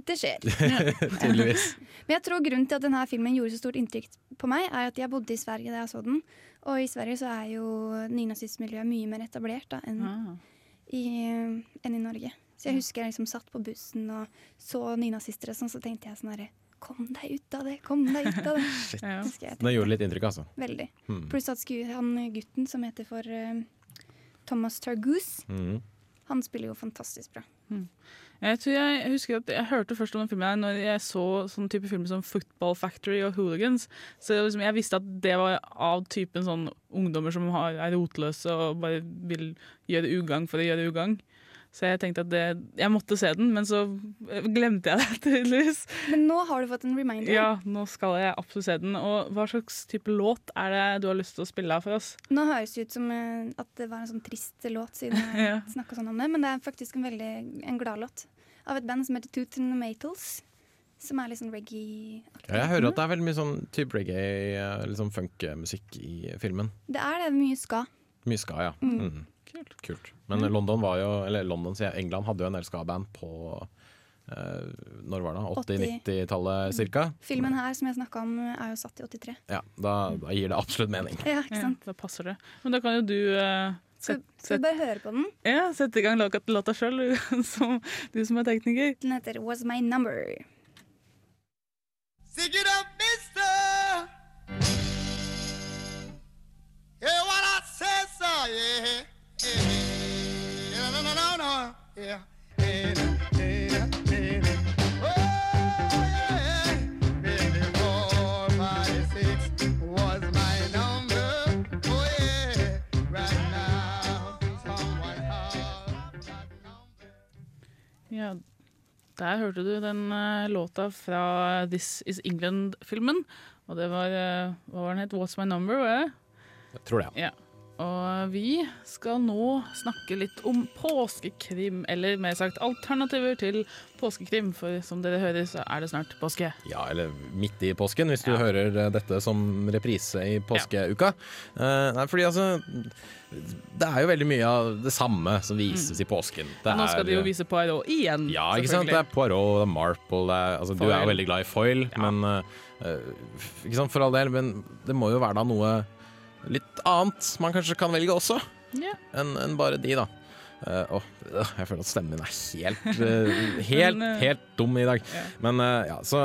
Det skjer. tydeligvis. Men jeg tror grunnen til at denne filmen gjorde så stort inntrykk på meg, er at jeg bodde i Sverige da jeg så den. Og i Sverige så er jo nynazistmiljøet mye mer etablert da, enn Ah. i, enn i Norge. Så jeg husker jeg liksom satt på bussen og så nynazister og sånn, så tenkte jeg sånn herre Kom deg ut av det! Kom deg ut av det! Shit. Det gjorde litt inntrykk, altså. Veldig. Hmm. Pluss at han gutten som heter for eh, Thomas Targoose, Mm. han spiller jo fantastisk bra. Jeg tror jeg, jeg husker at jeg hørte først om den filmen her når jeg så sånn type filmer som Football Factory og Hooligans. Så liksom, jeg visste at det var av typen sånn ungdommer som har, er rotløse og bare vil gjøre ugagn for å gjøre ugagn. Så jeg tenkte at det, jeg måtte se den, men så glemte jeg det tydeligvis. Men nå har du fått en reminder. Ja, nå skal jeg absolutt se den. Og hva slags type låt er det du har lyst til å spille av for oss? Nå høres det ut som eh, at det var en sånn trist låt, siden jeg Ja. snakket sånn om det, men det er faktisk en veldig en gladlåt av et band som heter Tooth and. Som er litt sånn reggae Ja, jeg hører at det er veldig mye sånn type reggae, eh, litt sånn funkmusikk i filmen. Det er det, mye ska. Mye ska, ja. Mm. Mhm. Kult. Men London var jo, eller London, sier jeg, England hadde jo en del ska-band på eh, Når var det? 80-90-tallet cirka? Filmen her som jeg snakka om, er jo satt i 83. Ja, da, da gir det absolutt mening. Ja, ikke sant? da passer det. Men da kan jo du eh, Skal, set- skal vi bare høre på den? ja, sette i gang låta sjøl, du, som- er tekniker. Den heter Was My Number. Stick Ja, der hørte du den eh, låta fra This Is England-filmen. Og det var eh, Hva var den het? What's My Number? Var det? Jeg tror det, ja. Og vi skal nå snakke litt om påskekrim, eller mer sagt alternativer til påskekrim. For som dere hører, så er det snart påske. Ja, eller midt i påsken, hvis du hører eh, dette som reprise i påskeuka. Eh, nei, fordi altså Det er jo veldig mye av det samme som vises i påsken. Det nå skal er- de jo vise Poirot igjen. Ja, ikke sant? Det er Poirot, det er Marple det er, altså, Du er jo veldig glad i foil, men uh, Ikke sant, for all del, men det må jo være da noe litt annet man kanskje kan velge også, Ja. enn en bare de, da. Uh, øh, jeg føler at stemmen min er helt, uh, helt, helt dum i dag. Men uh, ja, så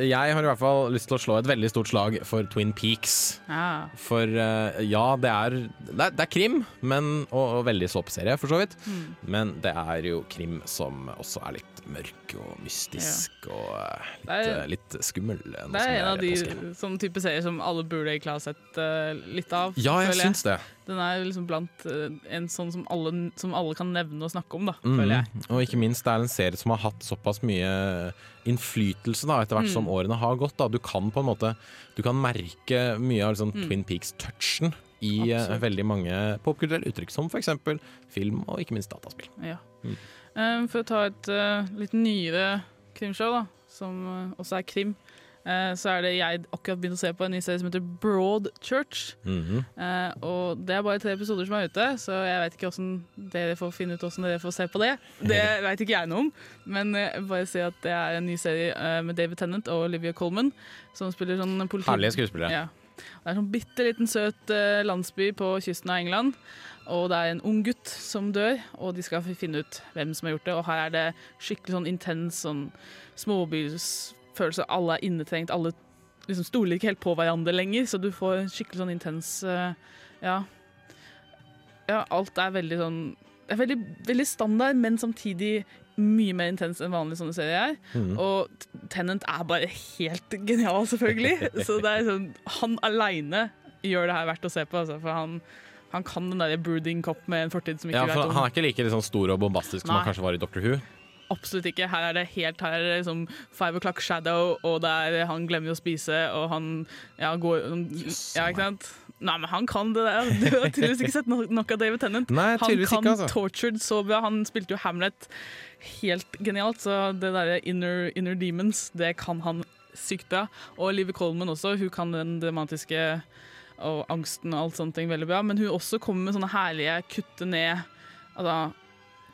jeg har i hvert fall lyst til å slå et veldig stort slag for Twin Peaks. Ja. For ja, det er, det er, det er krim, men, og, og veldig såpeserie, for så vidt. Mm. Men det er jo krim som også er litt mørk og mystisk og eh, litt, er- eh, litt skummel. Det er, er en av de påske. sånn type serier som alle burde egentlig ha sett uh, litt av. Ja, jeg syns det. Den er liksom blant uh, en sånn som alle, som alle kan nevne og snakke om, da, mm. føler jeg. Og ikke minst det er en serie som har hatt såpass mye innflytelse da, etter hvert som Mm. årene har gått. Da. Du kan på en måte Du kan merke mye av liksom, Mm. Twin Peaks-touchen i Absolutt. veldig mange popkulturelle uttrykk, som f.eks. film og ikke minst dataspill. Ja. Mm. Eh, for å ta et eh, litt nyere krimshow, da, som eh, også er krim, eh, så er det jeg akkurat begynte å se på en ny serie som heter Broadchurch. Mhm. Eh, og det er bare tre episoder som er ute, så jeg vet ikke hvordan dere får finne ut hvordan dere får se på det. Det vet ikke jeg noe om, men bare si at det er en ny serie med David Tennant og Olivia Colman, som spiller sånn politi... Herlige skuespillere. Ja. Det er en sånn bitte liten søt landsby på kysten av England. Og det er en ung gutt som dør, og de skal finne ut hvem som har gjort det. Og her er det skikkelig sånn intens sånn småbyfølelse. Alle er innetrengt, alle liksom stoler ikke helt på hverandre lenger, så du får skikkelig sånn intens eh, Ja. Ja, alt er veldig sånn det er veldig, veldig standard, men samtidig mye mer intens enn vanlige sånne serier er. Mm. Og Tennant er bare helt genial, selvfølgelig. Så det er sånn, han aleine gjør det her verdt å se på, altså, for han, han kan den der brooding cop med en fortid som ikke Ja, vet om. han er ikke like liksom, stor og bombastisk som han kanskje var i Doctor Who. Absolutt ikke. Her er det helt her er liksom five o'clock shadow, og der han glemmer å spise, og han ja, går Ja, ikke sant? Nei, men han kan det der. Du har tydeligvis ikke sett nok, av David Tennant. Nei, han kan ikke, altså. Tortured så bra. Han spilte jo Hamlet helt genialt, så det derre inner, inner demons, det kan han sykt bra. Og Live Coleman også, hun kan den dramatiske og angsten og alt sånne ting veldig bra, men hun også kommer med sånne herlige kutte ned altså,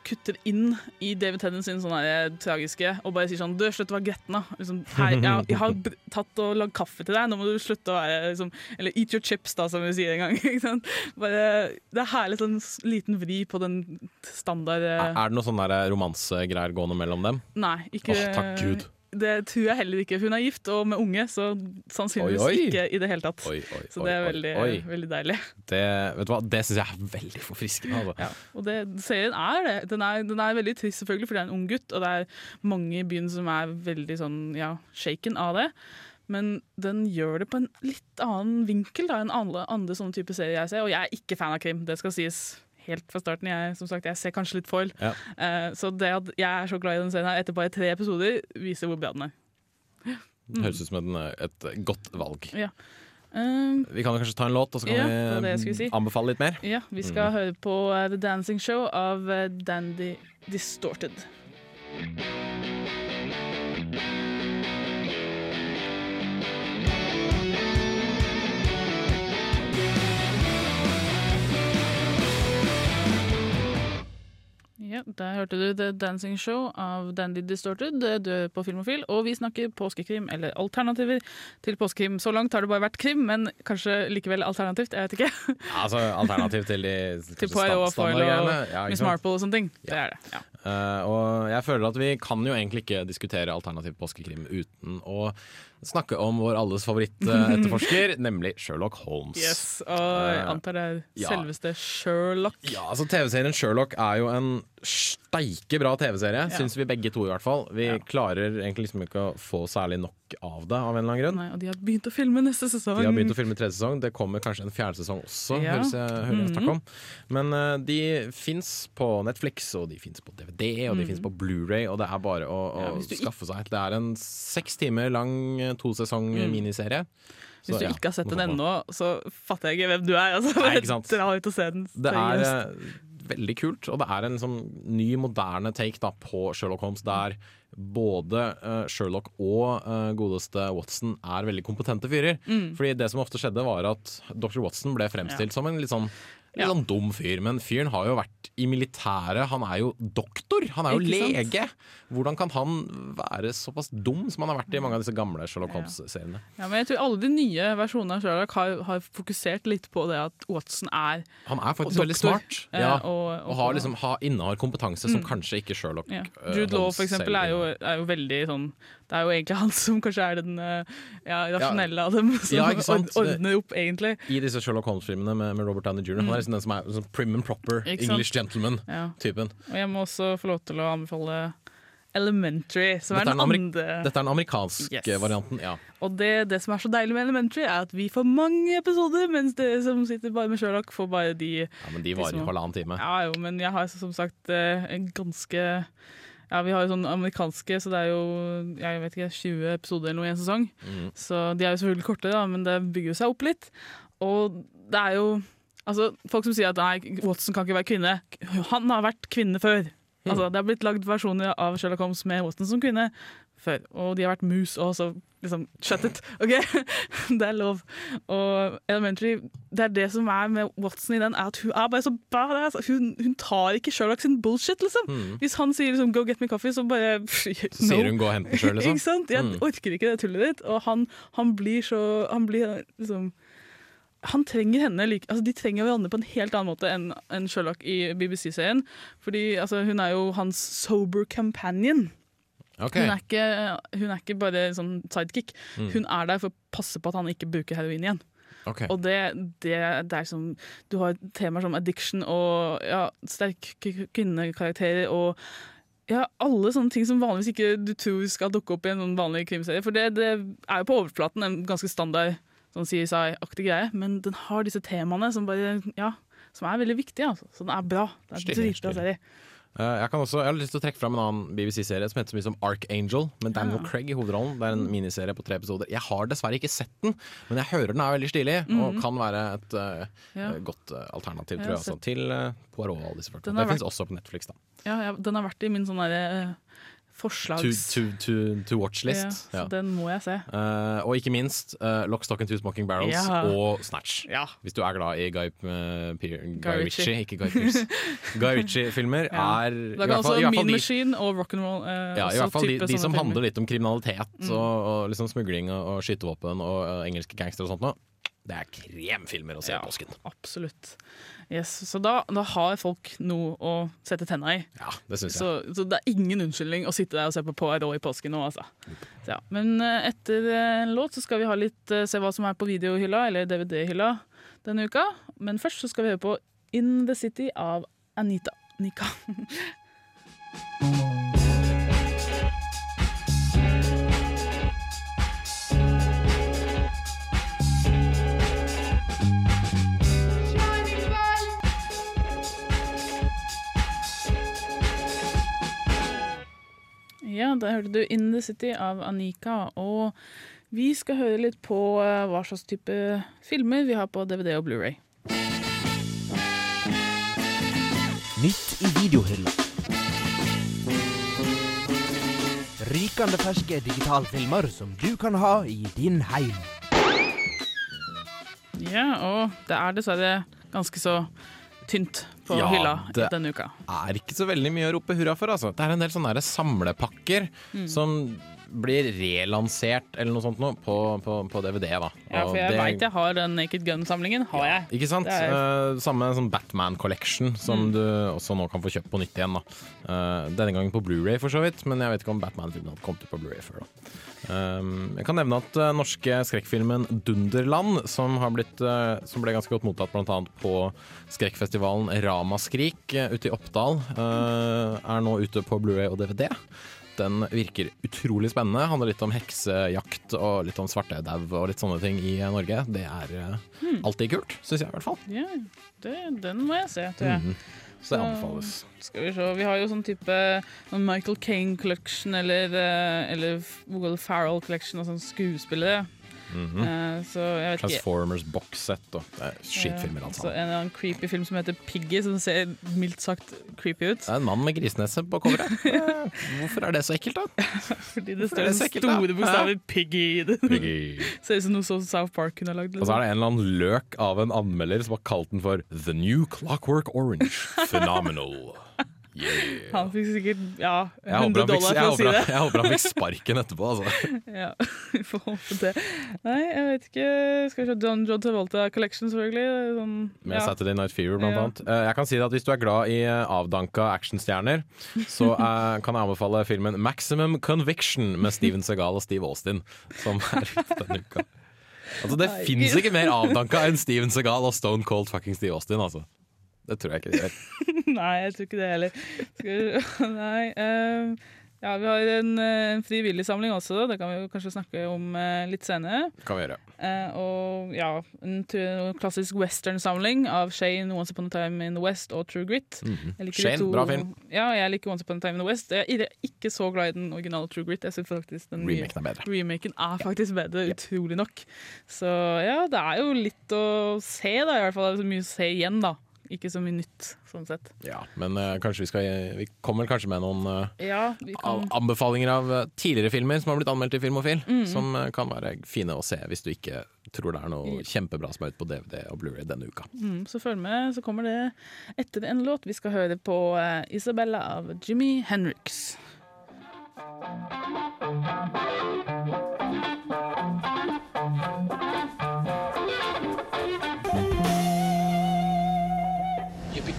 kutter inn i David Tennant sin sånne her tragiske og bare sier sånn Du, slutt å være gretten, da. Liksom, her, jeg, jeg har tatt og lagd kaffe til deg, nå må du slutte å være liksom, Eller eat your chips, da, som vi sier en gang. Bare, det er herlig sånn liten vri på den standard eh, Er det noe sånn romansegreier gående mellom dem? Nei, ikke Åh, takk Gud. Det tror jeg heller ikke. Hun er gift og med unge, så sannsynligvis Oi, oi. ikke i det hele tatt. Oi, så det er veldig, veldig deilig. Det, vet du hva? det syns jeg er veldig forfriskende. Altså. Ja, og det, serien er det. Den er, den er veldig trist, selvfølgelig, for det er en ung gutt, og det er mange i byen som er veldig sånn, ja, shaken av det. Men den gjør det på en litt annen vinkel da, enn alle andre sånne typer serier jeg ser. Og jeg er ikke fan av krim, det skal sies helt fra starten. Jeg, som sagt, jeg ser kanskje litt foil. Ja. Uh, så det at jeg er så glad i den serien her etter bare tre episoder, viser hvor bra den er. Det høres ut som en, et godt valg. Ja. Um, Vi kan kanskje ta en låt, og så kan Ja, vi si. anbefale litt mer. Ja, vi skal Mm. høre på eh, The Dancing Show av eh, Dandy Distorted. Ja, Der hørte du The Dancing Show av Dandy Distorted. Du er på Filmofil, og vi snakker påskekrim, eller alternativer til påskekrim. Så langt har det bare vært krim, men kanskje likevel alternativt. Jeg vet ikke. Ja, altså Alternativ til de til Poirot, og Foyle og. Ja, Miss? Marple og sånne ting. Det er det. ja. Eh, og jeg føler at vi kan jo egentlig ikke diskutere alternativ påskekrim uten å snakke om vår alles favoritt-etterforsker, nemlig Sherlock Holmes. Yes, og jeg Eh, antar det er ja. selveste Sherlock. Ja, altså TV-serien Sherlock er jo en steike bra TV-serie, Ja. syns vi begge to i hvert fall. Vi klarer egentlig liksom ikke å få særlig nok av det av en eller annen grunn. Nei, og de har begynt å filme neste sesong. De har begynt å filme tredje sesong. Det kommer kanskje en fjerde sesong også, Ja. høres jeg, hører jeg snakk Mhm. om. Men uh, de fins på Netflix, og de fins på DVD, og de Mhm. fins på Blu-ray, og det er bare å, å Ja, skaffe seg. Det er en seks timer lang eh, tosesong Mm. miniserie. Hvis du ja, ikke har sett den ennå, så fatter jeg ikke hvem du er. Altså, Nei, ikke sant? Dra ut og se den. Det er eh, veldig kult, og det er en sånn ny, moderne take da, på Sherlock Holmes, der både eh, Sherlock og eh, godeste Watson er veldig kompetente fyrer. Mm. Fordi det som ofte skjedde, var at dr. Watson ble fremstilt som en litt sånn Litt sånn dum fyr, men fyren har jo vært i militæret. Han er jo doktor, han er jo Ikke sant? lege. Hvordan kan han være såpass dum som han har vært i mange av disse gamle Sherlock Holmes-seriene? Ja, men jeg tror alle de nye versjonene av Sherlock har, har fokusert litt på det at Watson er Han er faktisk veldig smart, eh, ja, og, og har liksom, har, innehar kompetanse som Mm. kanskje ikke Sherlock ja. eh, Jude Law for eksempel er jo, er jo veldig sånn Det er jo egentlig han som kanskje er den eh, ja, rasjonelle av dem, som Ja, sant? ordner opp, egentlig. I disse Sherlock Holmes-filmene med, med Robert Downey jr. Han er liksom den som er sånn prim and proper, English gentleman-typen. Ja. Og jeg må også få lov til å anbefale Elementary, som Dette er den andre. Dette er den amerikanske Yes. varianten, ja. Og det, det som er så deilig med Elementary, er at vi får mange episoder, mens dere som sitter bare med Sherlock, får bare de ja men de varer i halvannen time. Ja jo, men jeg har som sagt eh, en ganske Ja, vi har jo sånn amerikanske, så det er jo jeg vet ikke, 20 episoder eller noe i en sesong. Mm. Så de er jo selvfølgelig kortere, da, men det bygger jo seg opp litt. Og det er jo Altså, folk som sier at nei, Watson kan ikke være kvinne. Han har vært kvinne før. Mm. Altså, det har blitt lagd versjoner av Sherlock Holmes med Watson som kvinne før. Og de har vært mus og så liksom Shut it! OK? det er lov. Og Elementary Det er det som er med Watson i den, er at hun er bare så badass. Hun, hun tar ikke Sherlock sin bullshit, liksom. Mm. Hvis han sier liksom 'go get me coffee', så bare no. sier hun 'gå og hent den sjøl', liksom. ikke sant? Jeg Mm. orker ikke det tullet ditt. Og han, han blir så Han blir liksom han trenger henne like, altså De trenger hverandre på en helt annen måte enn en Sherlock i BBC-serien. Fordi altså, hun er jo hans sober companion. Okay. Hun, er ikke, hun er ikke bare sånn sidekick. Mm. Hun er der for å passe på at han ikke bruker heroin igjen. Okay. Og det, det, det er som Du har temaer som addiction og ja, sterke kvinnekarakterer og ja, alle sånne ting som vanligvis ikke du tror skal dukke opp i en sånn vanlig krimserie. For det, det er jo på overflaten en ganske standard sånn CSI-aktig greie, men den har disse temaene som bare Ja, som er veldig viktige. Altså. Så den er bra. Det er dritbra serie. Eh, jeg, kan også, jeg har lyst til å trekke fram en annen BBC-serie som heter så mye som Archangel, med Daniel Ja. Craig i hovedrollen. Det er en miniserie på tre episoder. Jeg har dessverre ikke sett den, men jeg hører den er veldig stilig, og Mhm. kan være et uh, Ja. eh, godt uh, alternativ, tror jeg. Altså, til uh, Poirot og alle disse folka. Det finnes også på Netflix, da. Ja, ja, den har vært i min sånn derre forslags... to, to, to watch-list. Ja, så den må jeg se. Uh, og ikke minst uh, Lock, Stock and Two Smoking Barrels Ja. og Snatch. Ja. Hvis du er glad i Guy, uh, Pier, Guy, Guy Ritchie, Ritchie. ikke Guy Pierce. Guy Ritchie-filmer Ja. er i kan også fall, Mean de, Machine og Rock'n'Roll Uh, ja, i hvert fall de, de som handler litt om kriminalitet Mm. og, og liksom smugling og, og skytevåpen og eh, engelske gangstere og sånt noe. Det er kremfilmer å se i påsken. Absolutt. Yes, så da, da har folk noe å sette tenna i. Ja, det synes jeg. Så, så det er ingen unnskyldning å sitte der og se på Poirot i påsken nå, altså. Så ja. Men eh, etter eh, en låt så skal vi ha litt, eh, se hva som er på videohylla, eller DVD-hylla denne uka. Men først så skal vi høre på In The City av Anita. Nika. Ja, da hørte du In The City av Anika. Og vi skal høre litt på eh, hva slags type filmer vi har på DVD og Blu-ray. Nytt i videohylla. Rykende ferske digitalfilmer som du kan ha i din heim. Ja, og det er dessverre ganske så tynt på Ja, hylla denne uka. Det er ikke så veldig mye å rope hurra for. Altså. Det er en del sånne samlepakker Mm. som blir relansert eller noe sånt nå, på, på, på DVD. Da. Ja, for jeg veit jeg har den Naked Gun-samlingen. Har jeg. Ikke sant? Er- Eh, samme sånn Batman Collection som Mm. du også nå kan få kjøpt på nytt igjen. Da. Eh, denne gangen på Blu-ray for så vidt, men jeg vet ikke om Batman-filmen hadde kommet ut på Blu-ray før. da. Um, jeg kan nevne at uh, norske skrekkfilmen Dunderland, som, har blitt, uh, som ble ganske godt mottatt bl.a. på skrekkfestivalen Ramaskrik uh, ute i Oppdal, er nå ute på Blu-ray og DVD. Den virker utrolig spennende. Handler litt om heksejakt og litt om svartedau og litt sånne ting i Norge. Det er eh, Hmm. alltid kult, syns jeg i hvert fall. Ja, det, den må jeg se, tror jeg. Mhm. Så det anbefales. Skal vi se, vi har jo sånn type Michael Kane Collection eller, eh, eller Will Farrell Collection sånn skuespillere. Mhm. -hmm. så jeg vet ikke Transformers boxset og det er skittfilmer, Eh, alt så. En eller annen creepy film som heter Piggy, som ser mildt sagt creepy ut. Det er en mann med grisenese på coveret. Eh, Hvorfor er det så ekkelt, da? Fordi det står det ekkelt, store bokstaver 'Piggy' i det. Piggy. Ser ut som noe som South Park kunne ha lagd. Og så er det en eller annen løk av en anmelder som har kalt den for The New Clockwork Orange. Phenomenal. Yeah. Han fikk sikkert ja, 100 fikk, dollar for å si det. jeg håper han fikk sparken etterpå, altså. Ja, vi får håpe det. Nei, jeg vet ikke. Skal vi se John, John Travolta Collection, selvfølgelig. Sånn, Med ja. Saturday Night Fever, blant Ja. annet. Eh, Jeg kan si at Hvis du er glad i eh, avdanka actionstjerner, så eh, kan jeg anbefale filmen Maximum Conviction med Steven Segal og Steve Austin, som er ute denne uka. Altså, det fins ikke mer avdanka enn Steven Segal og Stone Cold fucking Steve Austin, altså. Det tror jeg ikke de gjør. Nei, jeg tror ikke det heller. Nei, ehm, ja, vi har en, eh, en frivilligsamling også, det kan vi jo kanskje snakke om eh, litt senere. Kan vi gjøre. Eh, og ja, en en klassisk western-samling av Shane, Once Upon a Time in the West og True Grit. Liker de Shane, bra film. Ja, jeg liker Once Upon a Time in the West. Jeg er ikke så glad i den originale True Grit. Jeg synes faktisk den Remaken er bedre. Remaken er faktisk bedre, utrolig nok. Så ja, det er jo litt å se, da, i hvert fall. Det er så mye å se igjen, da. Ikke så mye nytt, sånn sett. Ja, men uh, kanskje vi skal Vi kommer kanskje med noen uh, Ja, kan anbefalinger av eh, tidligere filmer som har blitt anmeldt i Filmofil, Mhm. som uh, kan være fine å se hvis du ikke tror det er noe kjempebra som er ute på DVD og Blu-ray denne uka. Mm, så følg med, så kommer det etter en låt. Vi skal høre på eh, Isabella av Jimmy Henriks.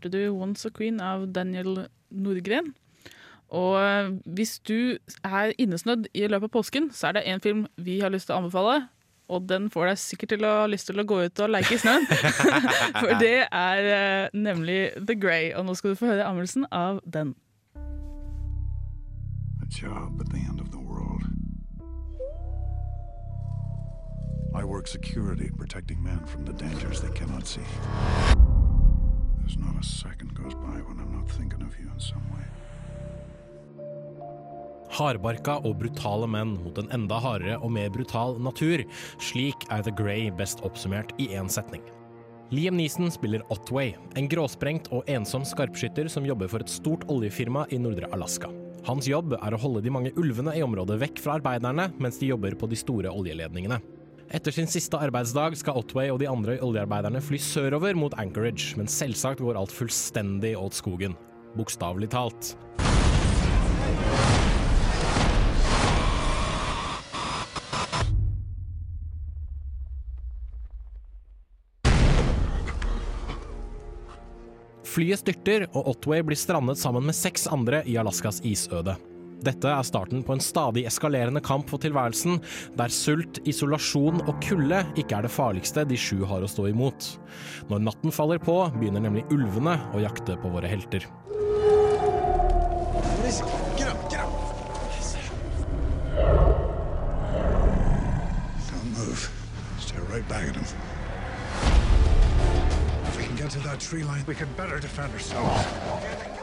hørte du 'Once a Queen' av Daniel Nordgren. Og eh, hvis du er innesnødd i løpet av påsken, så er det en film vi har lyst til å anbefale. Og den får deg sikkert til å ha lyst til å gå ut og leke i snøen. For det er eh, nemlig The Grey. Og nå skal du få høre anmeldelsen av den. A job at the end of the world. I work security, protecting men from the dangers they cannot see. There's not a second goes by when I'm not thinking of you in some way. Hardbarka og brutale menn mot en enda hardere og mer brutal natur. Slik er The Grey best oppsummert i én setning. Liam Neeson spiller Otway, en gråsprengt og ensom skarpskytter som jobber for et stort oljefirma i nordre Alaska. Hans jobb er å holde de mange ulvene i området vekk fra arbeiderne mens de jobber på de store oljeledningene. Etter sin siste arbeidsdag skal Otway og de andre oljearbeiderne fly sørover mot Anchorage, men selvsagt går alt fullstendig åt skogen. Bokstavelig talt. Flyet styrter, og Otway blir strandet sammen med seks andre i Alaskas isøde. Dette er starten på en stadig eskalerende kamp for tilværelsen, der sult, isolasjon og kulde ikke er det farligste de sju har å stå imot. Når natten faller på, begynner nemlig ulvene å jakte på våre helter. Right back at him. If we can get to that tree line, we can better defend ourselves.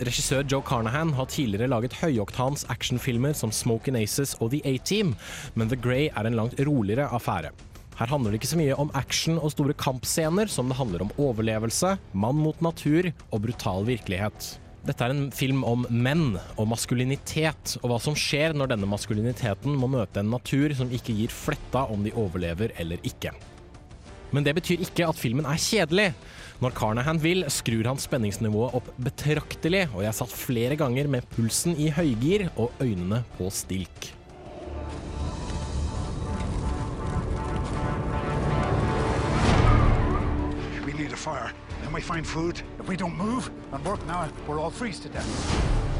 Regissør Joe Carnahan har tidligere laget høyoktans actionfilmer som Smokin' Aces og The A-Team, men The Grey er en langt roligere affære. Her handler det ikke så mye om action og store kampscener som det handler om overlevelse, mann mot natur og brutal virkelighet. Dette er en film om menn og maskulinitet, og hva som skjer når denne maskuliniteten må møte en natur som ikke gir fletta om de overlever eller ikke. Men det betyr ikke at filmen er kjedelig. Når Carnahan vil, skrur han spenningsnivået opp betraktelig, og jeg satt flere ganger med pulsen i høygir og øynene på stilk. We need a fire. Then we find food. If we don't move and work now, we'll all freeze to death.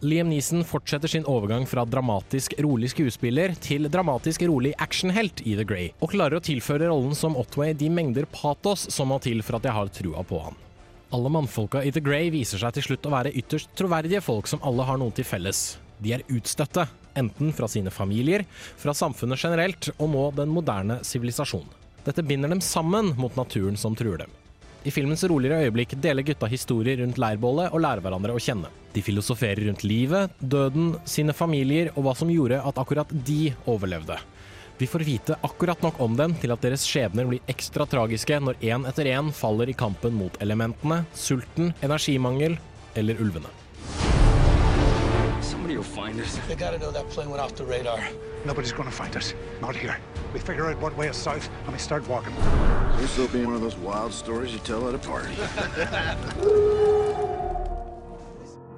Liam Neeson fortsetter sin overgang fra dramatisk rolig skuespiller til dramatisk rolig actionhelt i The Grey, og klarer å tilføre rollen som Otway de mengder patos som må til for at jeg har trua på han. Alle mannfolka i The Grey viser seg til slutt å være ytterst troverdige folk som alle har noe til felles. De er utstøtte, enten fra sine familier, fra samfunnet generelt og nå den moderne sivilisasjon. Dette binder dem sammen mot naturen som truer dem. I filmens roligere øyeblikk deler gutta historier rundt leirbålet og lærer hverandre å kjenne. De filosoferer rundt livet, døden, sine familier og hva som gjorde at akkurat de overlevde. Vi får vite akkurat nok om dem til at deres skjebner blir ekstra tragiske når én etter én faller i kampen mot elementene, sulten, energimangel eller ulvene. Somebody will find us. They gotta know that plane went off the radar. Nobody's gonna find us. Not here. We figure out what way is south and we start walking. This will be one of those wild stories you tell at a party.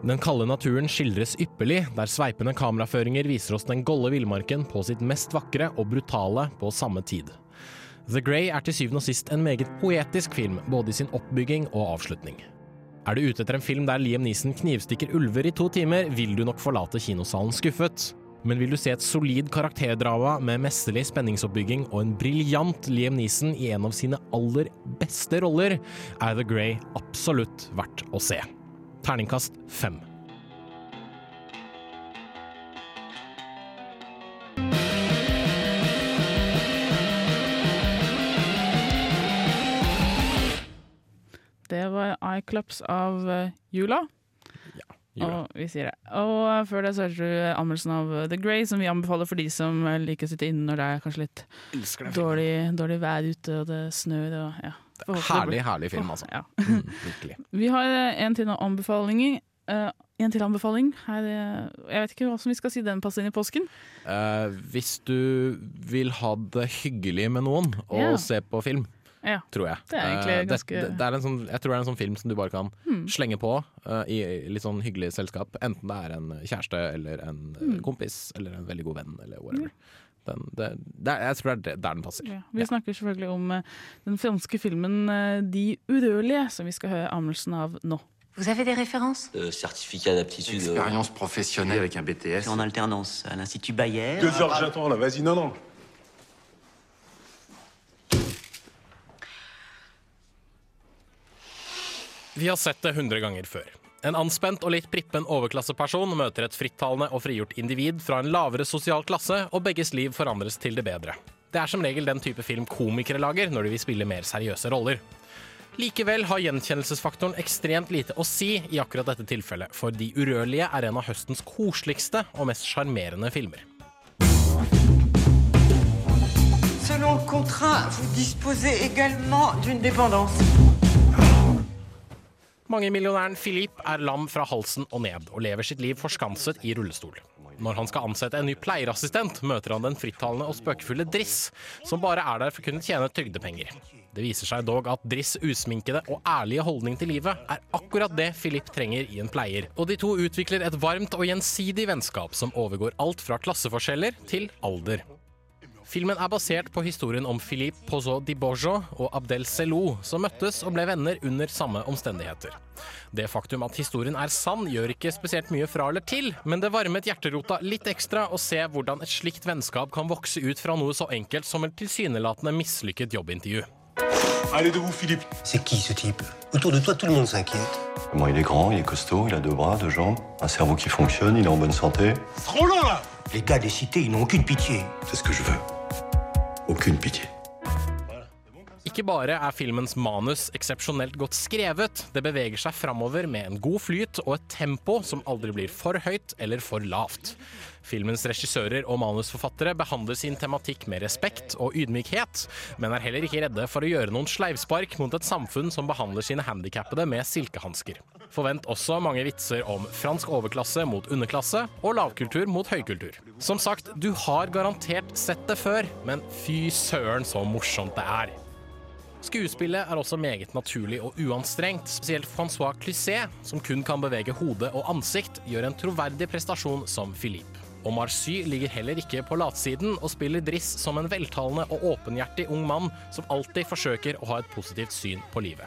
Den kalde naturen skildres ypperlig, der sveipende kameraføringer viser oss den golde villmarken på sitt mest vakre og brutale på samme tid. The Grey er til syvende og sist en meget poetisk film, både i sin oppbygging og avslutning. Er du ute etter en film der Liam Neeson knivstikker ulver i to timer, vil du nok forlate kinosalen skuffet. Men vil du se et solid karakterdrama med mesterlig spenningsoppbygging og en briljant Liam Neeson i en av sine aller beste roller, er The Grey absolutt verdt å se. Terningkast fem. Det var iClops av eh, Jula. Jula. Og vi sier det. Og før det så hørte du anmeldelsen av The Grey, som vi anbefaler for de som eh, liker å sitte inne når det er kanskje litt dårlig, dårlig vær ute og det snør og ja. Herlig, herlig film, altså. Ja. Mm, virkelig. Vi har eh, en til anbefaling. Uh, en til anbefaling. Her, jeg vet ikke hva som vi skal si den passer inn i påsken. Uh, hvis du vil ha det hyggelig med noen og yeah. se på film, Ja. tror jeg. Det er egentlig Eh, ganske- det, det er en sånn, Jeg tror det er en sånn film som du bare kan Hmm. slenge på uh, i litt sånn hyggelig selskap. Enten det er en kjæreste eller en Hmm. kompis eller en veldig god venn eller whatever. Den, det, det, er- jeg tror det er der den passer. Ja. Vi snakker selvfølgelig om uh, den franske filmen uh, De urørlige, som vi skal høre anmeldelsen av nå. Vous avez des références Euh, certificat d'aptitude. Expérience professionnelle avec un BTS. En alternance à l'Institut Bayer. Deux heures j'attends, là. Vas-y, non, non. Vi har sett det hundre ganger før. En anspent og litt prippen overklasseperson møter et frittalende og frigjort individ fra en lavere sosial klasse, og begges liv forandres til det bedre. Det er som regel den type film komikere lager når de vil spille mer seriøse roller. Likevel har gjenkjennelsesfaktoren ekstremt lite å si i akkurat dette tilfellet, for De urørlige er en av høstens koseligste og mest sjarmerende filmer. Selon le contrat, vous disposez également d'une dépendance. Mangemillionæren Philippe er lam fra halsen og ned, og lever sitt liv forskanset i rullestol. Når han skal ansette en ny pleierassistent, møter han den frittalende og spøkefulle Driss, som bare er der for å kunne tjene trygdepenger. Det viser seg dog at Driss' usminkede og ærlige holdning til livet er akkurat det Philippe trenger i en pleier, og de to utvikler et varmt og gjensidig vennskap som overgår alt fra klasseforskjeller til alder. Filmen er basert på historien om Philippe Pozot di Bojo og Abdel Selou, som møttes og ble venner under samme omstendigheter. Det faktum at historien er sann, gjør ikke spesielt mye fra eller til, men det varmet hjerterota litt ekstra å se hvordan et slikt vennskap kan vokse ut fra noe så enkelt som et tilsynelatende mislykket jobbintervju. Allez de vous, Philippe. C'est qui ce type Autour de toi, tout le monde s'inquiète. Bon, il est grand, il est costaud, il a deux bras, deux jambes, un cerveau qui fonctionne, il est en bonne santé. Trop long là Les gars des cités, ils n'ont aucune pitié. C'est ce que je veux. Aucune pitié. Ikke bare er filmens manus eksepsjonelt godt skrevet, det beveger seg framover med en god flyt og et tempo som aldri blir for høyt eller for lavt. Filmens regissører og manusforfattere behandler sin tematikk med respekt og ydmykhet, men er heller ikke redde for å gjøre noen sleivspark mot et samfunn som behandler sine handikappede med silkehansker. Forvent også mange vitser om fransk overklasse mot underklasse og lavkultur mot høykultur. Som sagt, du har garantert sett det før, men fy søren så morsomt det er. Skuespillet er også meget naturlig og uanstrengt. Spesielt Francois Cluzet, som kun kan bevege hode og ansikt, gjør en troverdig prestasjon som Philippe. Omar Sy ligger heller ikke på latsiden og spiller Driss som en veltalende og åpenhjertig ung mann som alltid forsøker å ha et positivt syn på livet.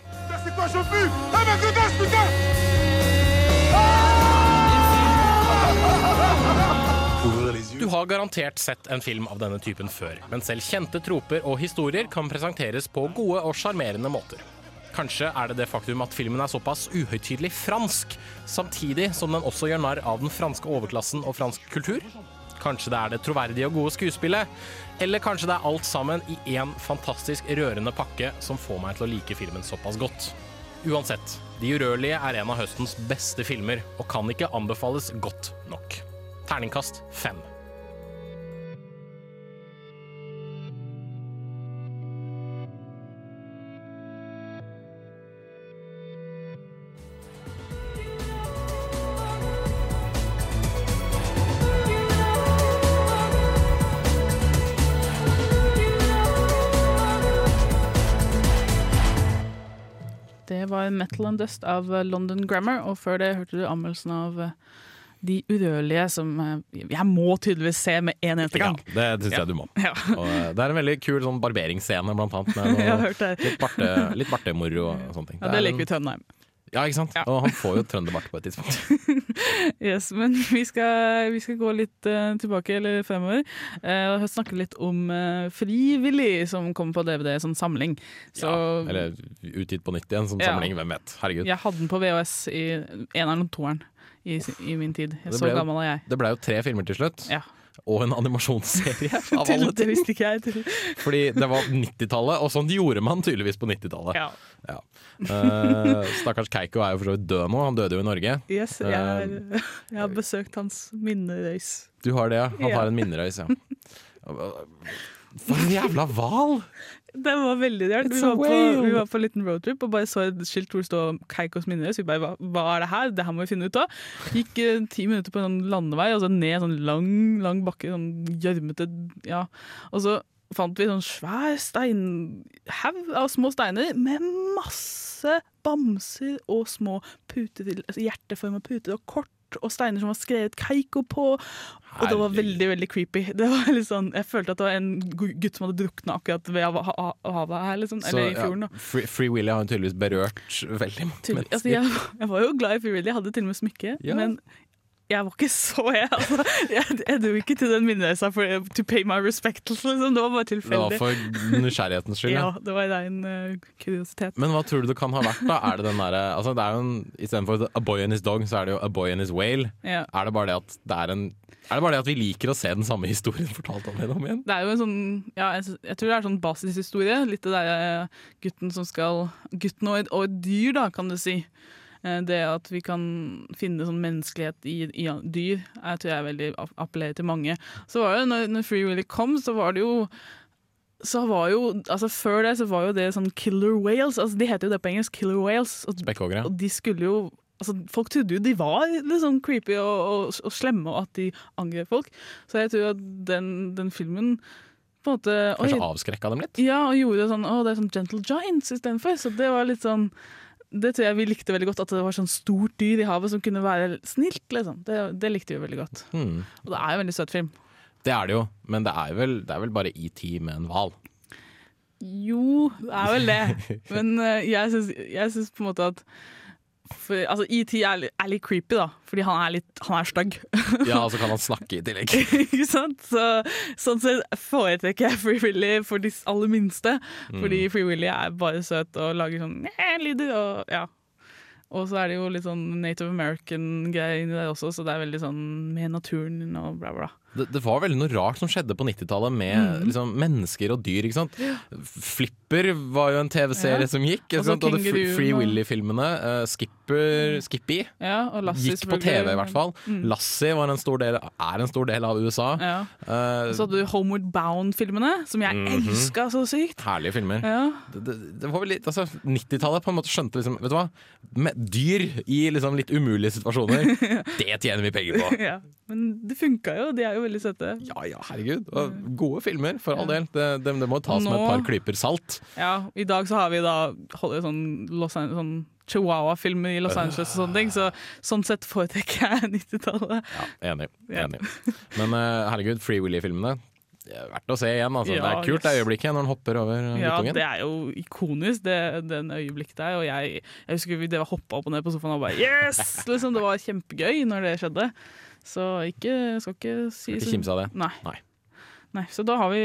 Du har garantert sett en film av denne typen før, men selv kjente troper og historier kan presenteres på gode og sjarmerende måter. Kanskje er det det faktum at filmen er såpass uhøytidelig fransk, samtidig som den også gjør narr av den franske overklassen og fransk kultur? Kanskje det er det troverdige og gode skuespillet? Eller kanskje det er alt sammen i én fantastisk rørende pakke som får meg til å like filmen såpass godt? Uansett, De urørlige er en av høstens beste filmer, og kan ikke anbefales godt nok. Terningkast fem. Var Metal and Dust av eh, London Grammar, og før det hørte du anmeldelsen av eh, De urørlige, som eh, jeg må tydeligvis se med en eneste gang. Ja, det syns jeg du må. Ja. Det er en veldig kul sånn barberingsscene, blant annet. Med noe, litt, barte, litt bartemoro og sånne ting. Ja, det, det liker vi i Trøndeheim. Ja, ikke sant? Og han får jo trønderbart på et tidspunkt. Yes, men vi skal, vi skal gå litt uh, tilbake, eller fremover, uh, og snakke litt om uh, Frivillig, som kommer på DVD som samling. Så Eller utgitt på nytt igjen som Ja. samling, hvem vet. Herregud. jeg hadde den på VHS i eneren og toeren i, i min tid. Jeg Så ble jo- gammel er jeg. Det ble jo tre filmer til slutt. Ja. Og en animasjonsserie, av alle ting. det visste ikke jeg. Fordi det var 90-tallet, og sånn gjorde man tydeligvis på 90-tallet. Ja. Ja. Uh, stakkars Keiko er jo for så vidt død nå, han døde jo i Norge. Yes, jeg, er, jeg har besøkt hans minnerøys. du har det, ja. Han har en minnerøys, ja. For en jævla hval! Det var veldig rart. Vi, var på- vi var på en liten roadtrip og bare så et skilt hvor det stod Keikos så Vi bare hva, er det her? Det her må vi finne ut av. Gikk eh, ti minutter på en sånn landevei og så ned en sånn lang, lang bakke, sånn gjørmete Ja. Og så fant vi sånn svær steinhaug av små steiner med masse bamser og små puter altså hjerteforma puter og kort. Og steiner som var skrevet Keiko på. Og det var veldig veldig creepy. Det var litt sånn, Jeg følte at det var en gutt som hadde drukna akkurat ved hav- ha- havet her. Liksom, Så, eller i fjorden. Ja. Free, Free Willy har hun tydeligvis berørt veldig mange mennesker. Altså, jeg, jeg var jo glad i Free Willy, jeg hadde til og med smykke. Ja. Men jeg var ikke så jeg. Altså, jeg, jeg dro ikke til den minnereisa for to pay my respect. Liksom. Det var bare tilfeldig. Det var for nysgjerrighetens skyld. Ja, ja. det var rein uh, kuriositet. Men hva tror du det kan ha vært, da? Er det den derre altså, det er jo en, Istedenfor A Boy and His Dog, så er det jo A Boy and His Whale. Ja. Er det bare det at det er en er det bare det at vi liker å se den samme historien fortalt om igjen og om igjen? Det er jo en sånn, ja, jeg, tror det er sånn basishistorie. Litt det der eh, gutten som skal Gutten og et, og et dyr, da, kan du si. Eh, Det at vi kan finne sånn menneskelighet i, i dyr, jeg tror jeg er veldig app- appellerer til mange. Så var det, når, når Free Willy kom, så var det jo så var jo, altså Før det så var jo det sånn killer whales. altså De heter jo det på engelsk. Killer whales. Og, og de skulle jo altså Folk trodde jo de var sånn creepy og, og, og slemme, og at de angrep folk. Så jeg tror at den, den filmen på en måte Kanskje avskrekka dem litt? ja, og gjorde sånn Å, det er sånn Gentle Giants istedenfor. Så det var litt sånn Det tror jeg vi likte veldig godt, at det var sånn stort dyr i havet som kunne være snilt. liksom. Det, det likte vi veldig godt. Mm. Og det er jo en veldig søt film. Det er det jo, men det er, vel, det er vel bare ET med en hval. Jo, det er vel det. Men eh, jeg syns, jeg syns på en måte at for, altså, ET er, er litt creepy, da, fordi han er litt Han er stygg. Ja, og så kan han snakke i tillegg. Ikke sant? Så, sånn sett foretrekker jeg Free Willy for de aller minste. Fordi Mm. Free Willy er bare søt og lager sånn lyder. Og, ja. og så er det jo litt sånn Native American-greier inni der også, så det er veldig sånn med naturen og bla, bla. Det, det var veldig noe rart som skjedde på 90-tallet med mm. liksom, mennesker og dyr. ikke sant? Flipper var jo en TV-serie Ja. som gikk. Ikke sant? Og Free, Willy-filmene. Uh, Skipper, Skippy Ja, gikk på. TV, i hvert fall. Mm. Lassie var en stor del, er en stor del av USA. Ja. Uh, så hadde du Homeward Bound-filmene, som jeg Mhm. elska så sykt. Herlige filmer. Ja. Det, det, det var vel litt, altså 90-tallet på en måte skjønte liksom Vet du hva? Med dyr i liksom litt umulige situasjoner, det tjener vi penger på. Ja. Men det funka jo, de er jo veldig søte. Ja ja, herregud. Og gode filmer, for all del. Det, det, det må tas med et par klyper salt. Ja, I dag så har vi da holder sånn, Los Angeles, sånn Chihuahua-filmer i Los Angeles og sånne ting, så sånn sett foretrekker jeg 90-tallet. Enig. enig. Men eh, herregud, Free Willy-filmene. det er Verdt å se igjen. Altså. det er kult det øyeblikket når han hopper over eh, Ja, guttungen. det er jo ikonisk, det, den øyeblikket der. Og jeg, jeg husker vi hoppa opp og ned på sofaen og bare Yes! Liksom, det var kjempegøy når det skjedde. Så ikke, skal ikke si Ikke kimse av det. Nei. Nei. Nei. Så da har vi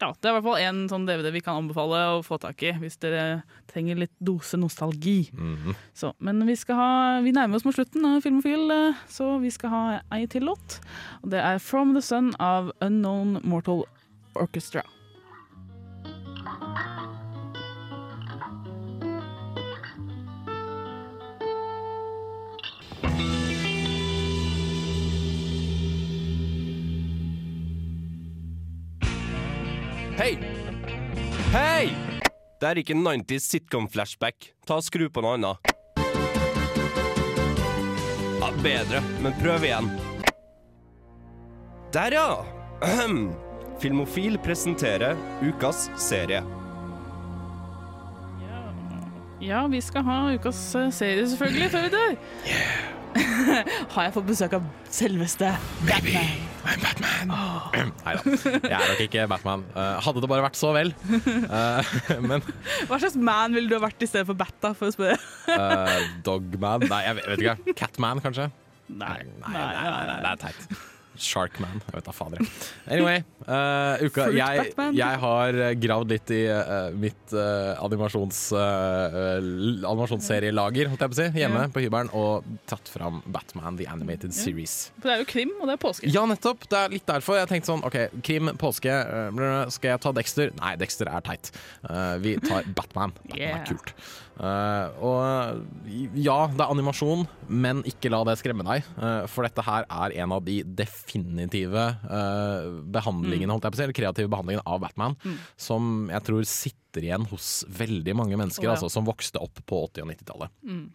Ja, det er i hvert fall en sånn DVD vi kan anbefale å få tak i hvis dere trenger litt dose nostalgi. Mhm. Så, men vi skal ha Vi nærmer oss mot slutten av Filmofil, eh, så vi skal ha ei til låt. Og det er 'From the Sun' av Unknown Mortal Orchestra. Hei! Hei! Det er ikke 90s sitcom-flashback. Ta og Skru på noe annet. Ja, bedre, men prøv igjen. Der, ja! Ahem. Filmofil presenterer ukas serie. Ja, vi skal ha ukas eh, serie selvfølgelig før vi dør. Har jeg fått besøk av selveste Batman? I'm Batman. Nei da, jeg er nok ikke Batman. Uh, hadde det bare vært så vel. Uh, men Hva slags man ville du ha vært i stedet for Batta, for å spørre? uh, Dogman Nei, jeg vet, vet ikke. Catman, kanskje? Nei, nei, nei, nei, nei, det er teit. Sharkman. Jeg vet da fader. Anyway, uh, uka, jeg, jeg har eh, gravd litt i uh, mitt uh, animasjons, animasjonsserielager, holdt jeg på å si, hjemme Ja. på hybelen, og tatt fram Batman The Animated Series. For det er jo krim, og det er påske. Ja, nettopp. Det er litt derfor jeg tenkte sånn OK, krim, påske. Skal jeg ta Dexter? Nei, Dexter er teit. Vi tar Batman. Batman Yeah. er kult. Uh, og ja, det er animasjon, men ikke la det skremme deg. Uh, for dette her er en av de definitive uh, behandlingene, holdt jeg på å si, eller kreative behandlingene av Batman, Mm. som jeg tror sitter igjen hos veldig mange mennesker, oh, ja. altså, som vokste opp på 80- og 90-tallet. Mm.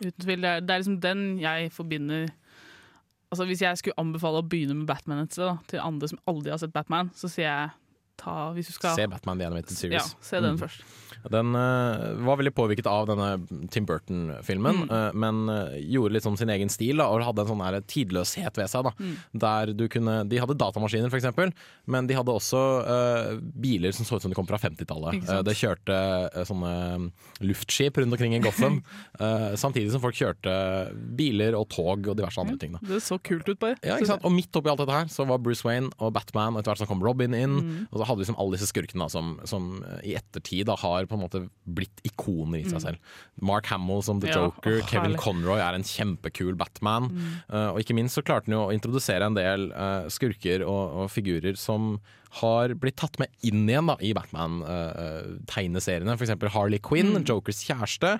Uten tvil. Det er, det er liksom den jeg forbinder Altså Hvis jeg skulle anbefale å begynne med Batman et sted, da, til andre som aldri har sett Batman, så sier jeg ta hvis du skal Se Batman The Animated Series. Ja, se den Mm. først. Den uh, var veldig påvirket av denne Tim Burton-filmen, Mm. uh, men uh, gjorde litt som sin egen stil da, og hadde en sånn tidløshet ved seg. Da, Mm. Der du kunne, De hadde datamaskiner, eksempel, men de hadde også biler som så ut som de kom fra 50-tallet. Ikke? Eh, det kjørte sånne luftskip rundt omkring i Gotham, samtidig som folk kjørte biler og tog og diverse andre ting. Da. Det så kult ut, bare. Ja? Og midt oppi alt dette her så var Bruce Wayne og Batman, og etter hvert så kom Robin inn. Mm. Og så hadde liksom alle disse skurkene da, som, som i ettertid da, har på en måte blitt ikoner i seg Mm. selv. Mark Hamill som The Ja, Joker, åh, Kevin. Conroy er en kjempekul Batman. Mm. Uh, og ikke minst så klarte han jo å introdusere en del uh, skurker og, og figurer som har blitt tatt med inn igjen da, i Batman-tegneseriene. For eksempel Harley Quinn, Mm. Jokers kjæreste.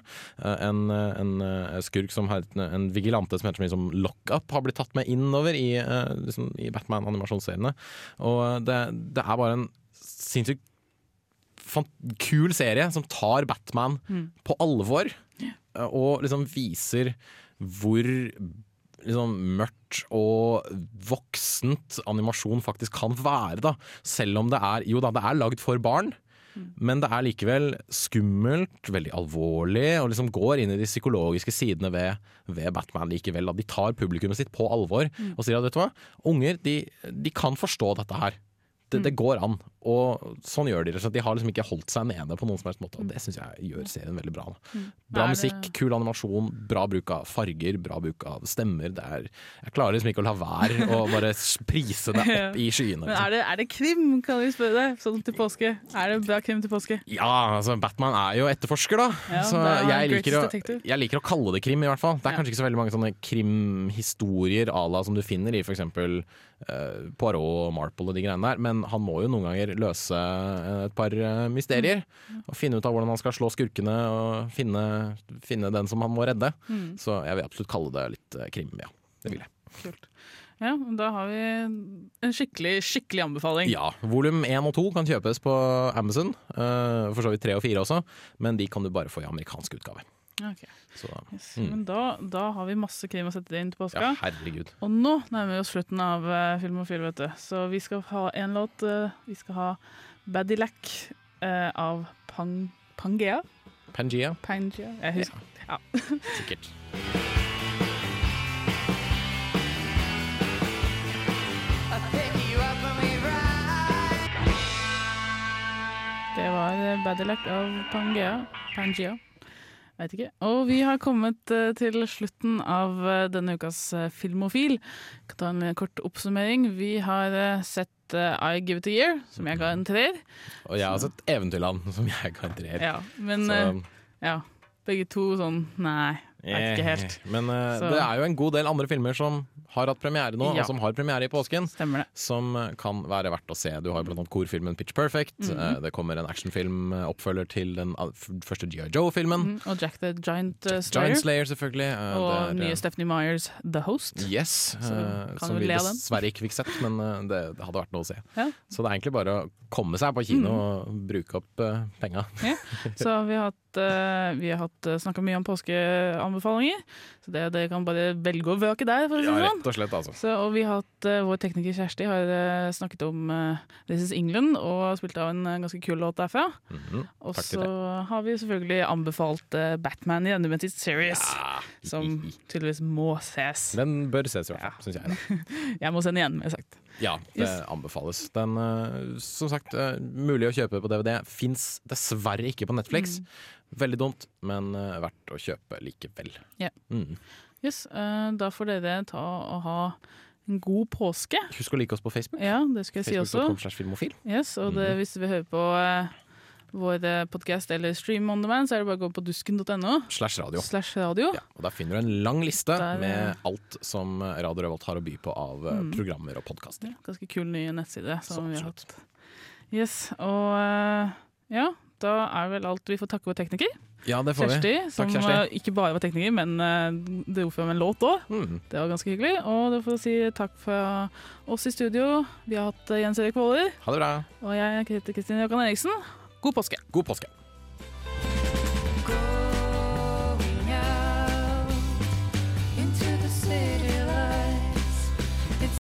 Uh, en, eh, en eh, skurk som har en vigilante som heter liksom Lockup, har blitt tatt med innover i, eh, liksom, i Batman-animasjonsseriene. Og det, det er bare en sinnssykt kul serie som tar Batman Mm. på alvor, eh, og liksom viser hvor liksom mørkt og voksent animasjon faktisk kan være. da Selv om det er Jo da, det er lagd for barn. Men det er likevel skummelt, veldig alvorlig, og liksom går inn i de psykologiske sidene ved, ved Batman likevel. Da. De tar publikummet sitt på alvor Mm. og sier at vet du hva, unger de, de kan forstå dette her. Det, det går an. Og sånn gjør de det. Så de har liksom ikke holdt seg nede på noen som helst måte. Og det syns jeg gjør serien veldig bra. Mm. Bra musikk, kul animasjon, bra bruk av farger, bra bruk av stemmer. Det er, jeg klarer liksom ikke å la være å bare prise det opp i skyene. Men Liksom. er det, er det krim, kan vi spørre deg, sånn til påske? Er det bra krim til påske? Ja, altså Batman er jo etterforsker, da. Ja, så jeg liker, å, jeg liker å kalle det krim, i hvert fall. Det er kanskje ikke så veldig mange sånne krimhistorier à la som du finner i f.eks. Uh, Poirot og Marple og de greiene der, men han må jo noen ganger løse eh, et par eh, mysterier. Og finne ut av hvordan han skal slå skurkene og finne, finne den som han må redde. Mm. Så jeg vil absolutt kalle det litt krim, ja. Det vil jeg. Kult. Ja, da har vi en skikkelig, skikkelig anbefaling. Ja, Volum 1 og 2 kan kjøpes på Amazon. for så vidt 3 og 4 også, men de kan du bare få i amerikansk utgave. Ok. Så, Yes. mm. Men da, da har vi masse krim å sette inn til påska. Ja, herregud. Og nå nærmer vi oss slutten av uh, film, vet du. Så vi skal ha en låt. Uh, vi skal ha 'Badilac' uh, av Pang Pangea. Pangea. Pangea. Jeg husker. Ja. Sikkert. Det var 'Badilac' av Pangea. Pangea. Vet ikke. Og vi har kommet eh, til slutten av eh, denne ukas eh, Filmofil. Jeg kan ta en kort oppsummering. Vi har sett I Give It A Year, som jeg ga en treer. Og jeg har sett Eventyrland, som jeg ga en treer. Ja, men ja, begge to sånn Nei, vet ikke helt. Men uh, det er jo en god del andre filmer som har hatt premiere nå, Ja. og som har premiere i påsken. Som eh, kan være verdt å se. Du har blant annet korfilmen Pitch Perfect. Mm -hmm. uh, Det kommer en actionfilm, oppfølger til den første G.I. Joe-filmen. Mhm, Og Jack the Giant uh, Slayer. Giant Slayer, selvfølgelig. Og det er, nye Stephanie Myers The Host. Yes, som vi dessverre ikke fikk sett, men det, det hadde vært noe å se. Ja. Så det er egentlig bare å komme seg på kino Mm. og bruke opp uh, penga. Ja. Så vi har hatt, uh, vi har hatt uh, snakka mye om påskeanbefalinger. Så det, dere kan bare velge og vrake der, for å si Ja, det sånn. rett og slett, altså. Så, og vi har hatt uh, vår tekniker Kjersti har snakket om This Is England og spilt av en ganske kul låt derfra. Mhm, Og så har vi selvfølgelig anbefalt Batman i Animated Series, som tydeligvis må ses. Den bør ses i hvert fall, syns jeg. Da. Jeg må se den igjen, har jeg sagt. Ja, det Yes. anbefales. Den, eh, som sagt, eh, mulig å kjøpe på DVD. Fins dessverre ikke på Netflix. Mm. Veldig dumt, men eh, verdt å kjøpe likevel. Ja. Mm. Yes, da får dere ta og ha en god påske. Husk å like oss på Facebook. Ja, det skal jeg si også. Yes, og det, mm. hvis du vil høre på vår podkast eller stream on demand, så er det bare å gå på dusken.no. Slash radio. Slash radio. Og Der finner du en lang liste Der, med alt som Radio Revolt har å by på av eh, Mm. programmer og podkaster. Ganske kul ny nettside som Så vi har hatt. Yes, og ja, da er vel alt vi får takke vår tekniker. Ja, det får vi. Kjersti, Takk, som Kjersti. ikke bare var tekniker, men dro fram en låt òg. Mm. Det var ganske hyggelig. Og da får si takk fra oss i studio. Vi har hatt Jens Erik Våler. Ha det bra. Og jeg heter Kristine Jakan Eriksen. God påske. God påske.